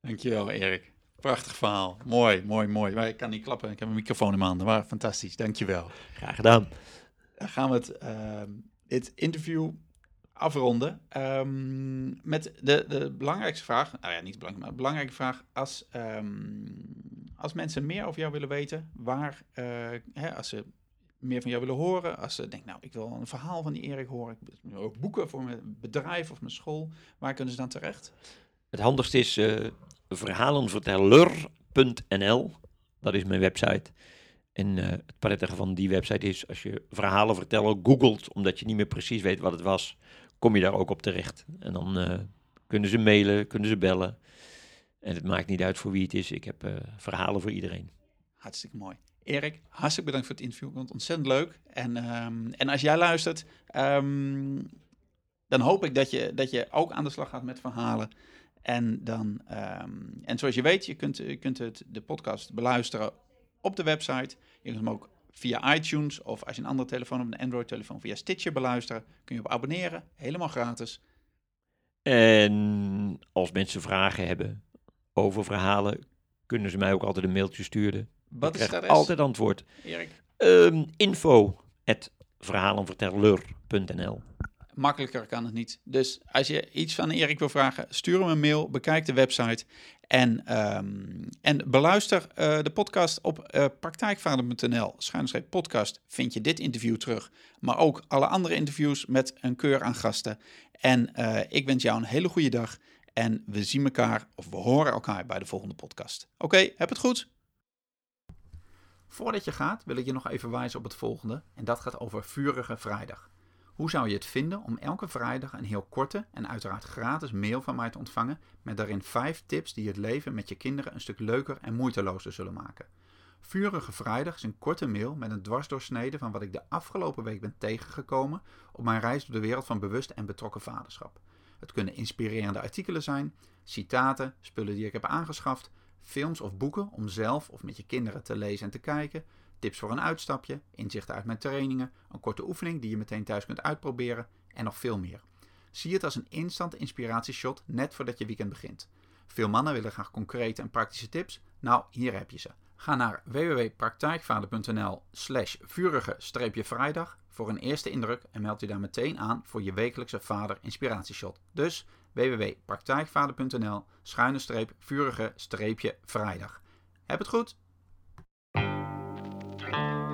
Dankjewel, Erik. Prachtig verhaal. Mooi, mooi, mooi. Maar ik kan niet klappen. Ik heb een microfoon in mijn handen. Maar fantastisch. Dankjewel. Graag gedaan. Dan gaan we het, ehm, dit interview afronden ehm, met de, de belangrijkste vraag. Nou ja, niet belangrijk, maar belangrijke vraag. Als, ehm, als mensen meer over jou willen weten, waar, eh, hè, als ze meer van jou willen horen, als ze denken, nou, ik wil een verhaal van die Erik horen, ik wil ook boeken voor mijn bedrijf of mijn school, waar kunnen ze dan terecht? Het handigste is eh verhalenverteller.nl. Dat is mijn website. En eh, het prettige van die website is, als je verhalenverteller googelt, omdat je niet meer precies weet wat het was, kom je daar ook op terecht. En dan eh, kunnen ze mailen, kunnen ze bellen. En het maakt niet uit voor wie het is. Ik heb eh, verhalen voor iedereen. Hartstikke mooi. Erik, hartstikke bedankt voor het interview. Ik vond het ontzettend leuk. En, ehm, en als jij luistert, ehm, dan hoop ik dat je, dat je ook aan de slag gaat met verhalen. En, dan, ehm, en zoals je weet, je kunt, je kunt het, de podcast beluisteren op de website. Je kunt hem ook via iTunes of als je een andere telefoon hebt, een Android-telefoon, via Stitcher beluisteren. Kun je op abonneren, helemaal gratis. En als mensen vragen hebben over verhalen, kunnen ze mij ook altijd een mailtje sturen. Wat ik is krijg altijd antwoord. Erik? Ehm, info at verhalenverteller.nl Makkelijker kan het niet. Dus als je iets van Erik wil vragen, stuur hem een mail, bekijk de website en, ehm, en beluister eh, de podcast op eh praktijkvader.nl. Podcast vind je dit interview terug, maar ook alle andere interviews met een keur aan gasten. En eh, ik wens jou een hele goede dag en we zien elkaar of we horen elkaar bij de volgende podcast. Oké, heb het goed. Voordat je gaat wil ik je nog even wijzen op het volgende en dat gaat over Vurige Vrijdag. Hoe zou je het vinden om elke vrijdag een heel korte en uiteraard gratis mail van mij te ontvangen met daarin 5 tips die het leven met je kinderen een stuk leuker en moeitelozer zullen maken? Vurige Vrijdag is een korte mail met een dwarsdoorsnede van wat ik de afgelopen week ben tegengekomen op mijn reis door de wereld van bewust en betrokken vaderschap. Het kunnen inspirerende artikelen zijn, citaten, spullen die ik heb aangeschaft, films of boeken om zelf of met je kinderen te lezen en te kijken, tips voor een uitstapje, inzichten uit mijn trainingen, een korte oefening die je meteen thuis kunt uitproberen en nog veel meer. Zie het als een instant inspiratieshot net voordat je weekend begint. Veel mannen willen graag concrete en praktische tips. Nou, hier heb je ze. Ga naar www.praktijkvader.nl slash vurige-vrijdag voor een eerste indruk en meld je daar meteen aan voor je wekelijkse vader inspiratieshot. Dus www.praktijkvader.nl schuine-vurige-vrijdag. Heb het goed! Thank you.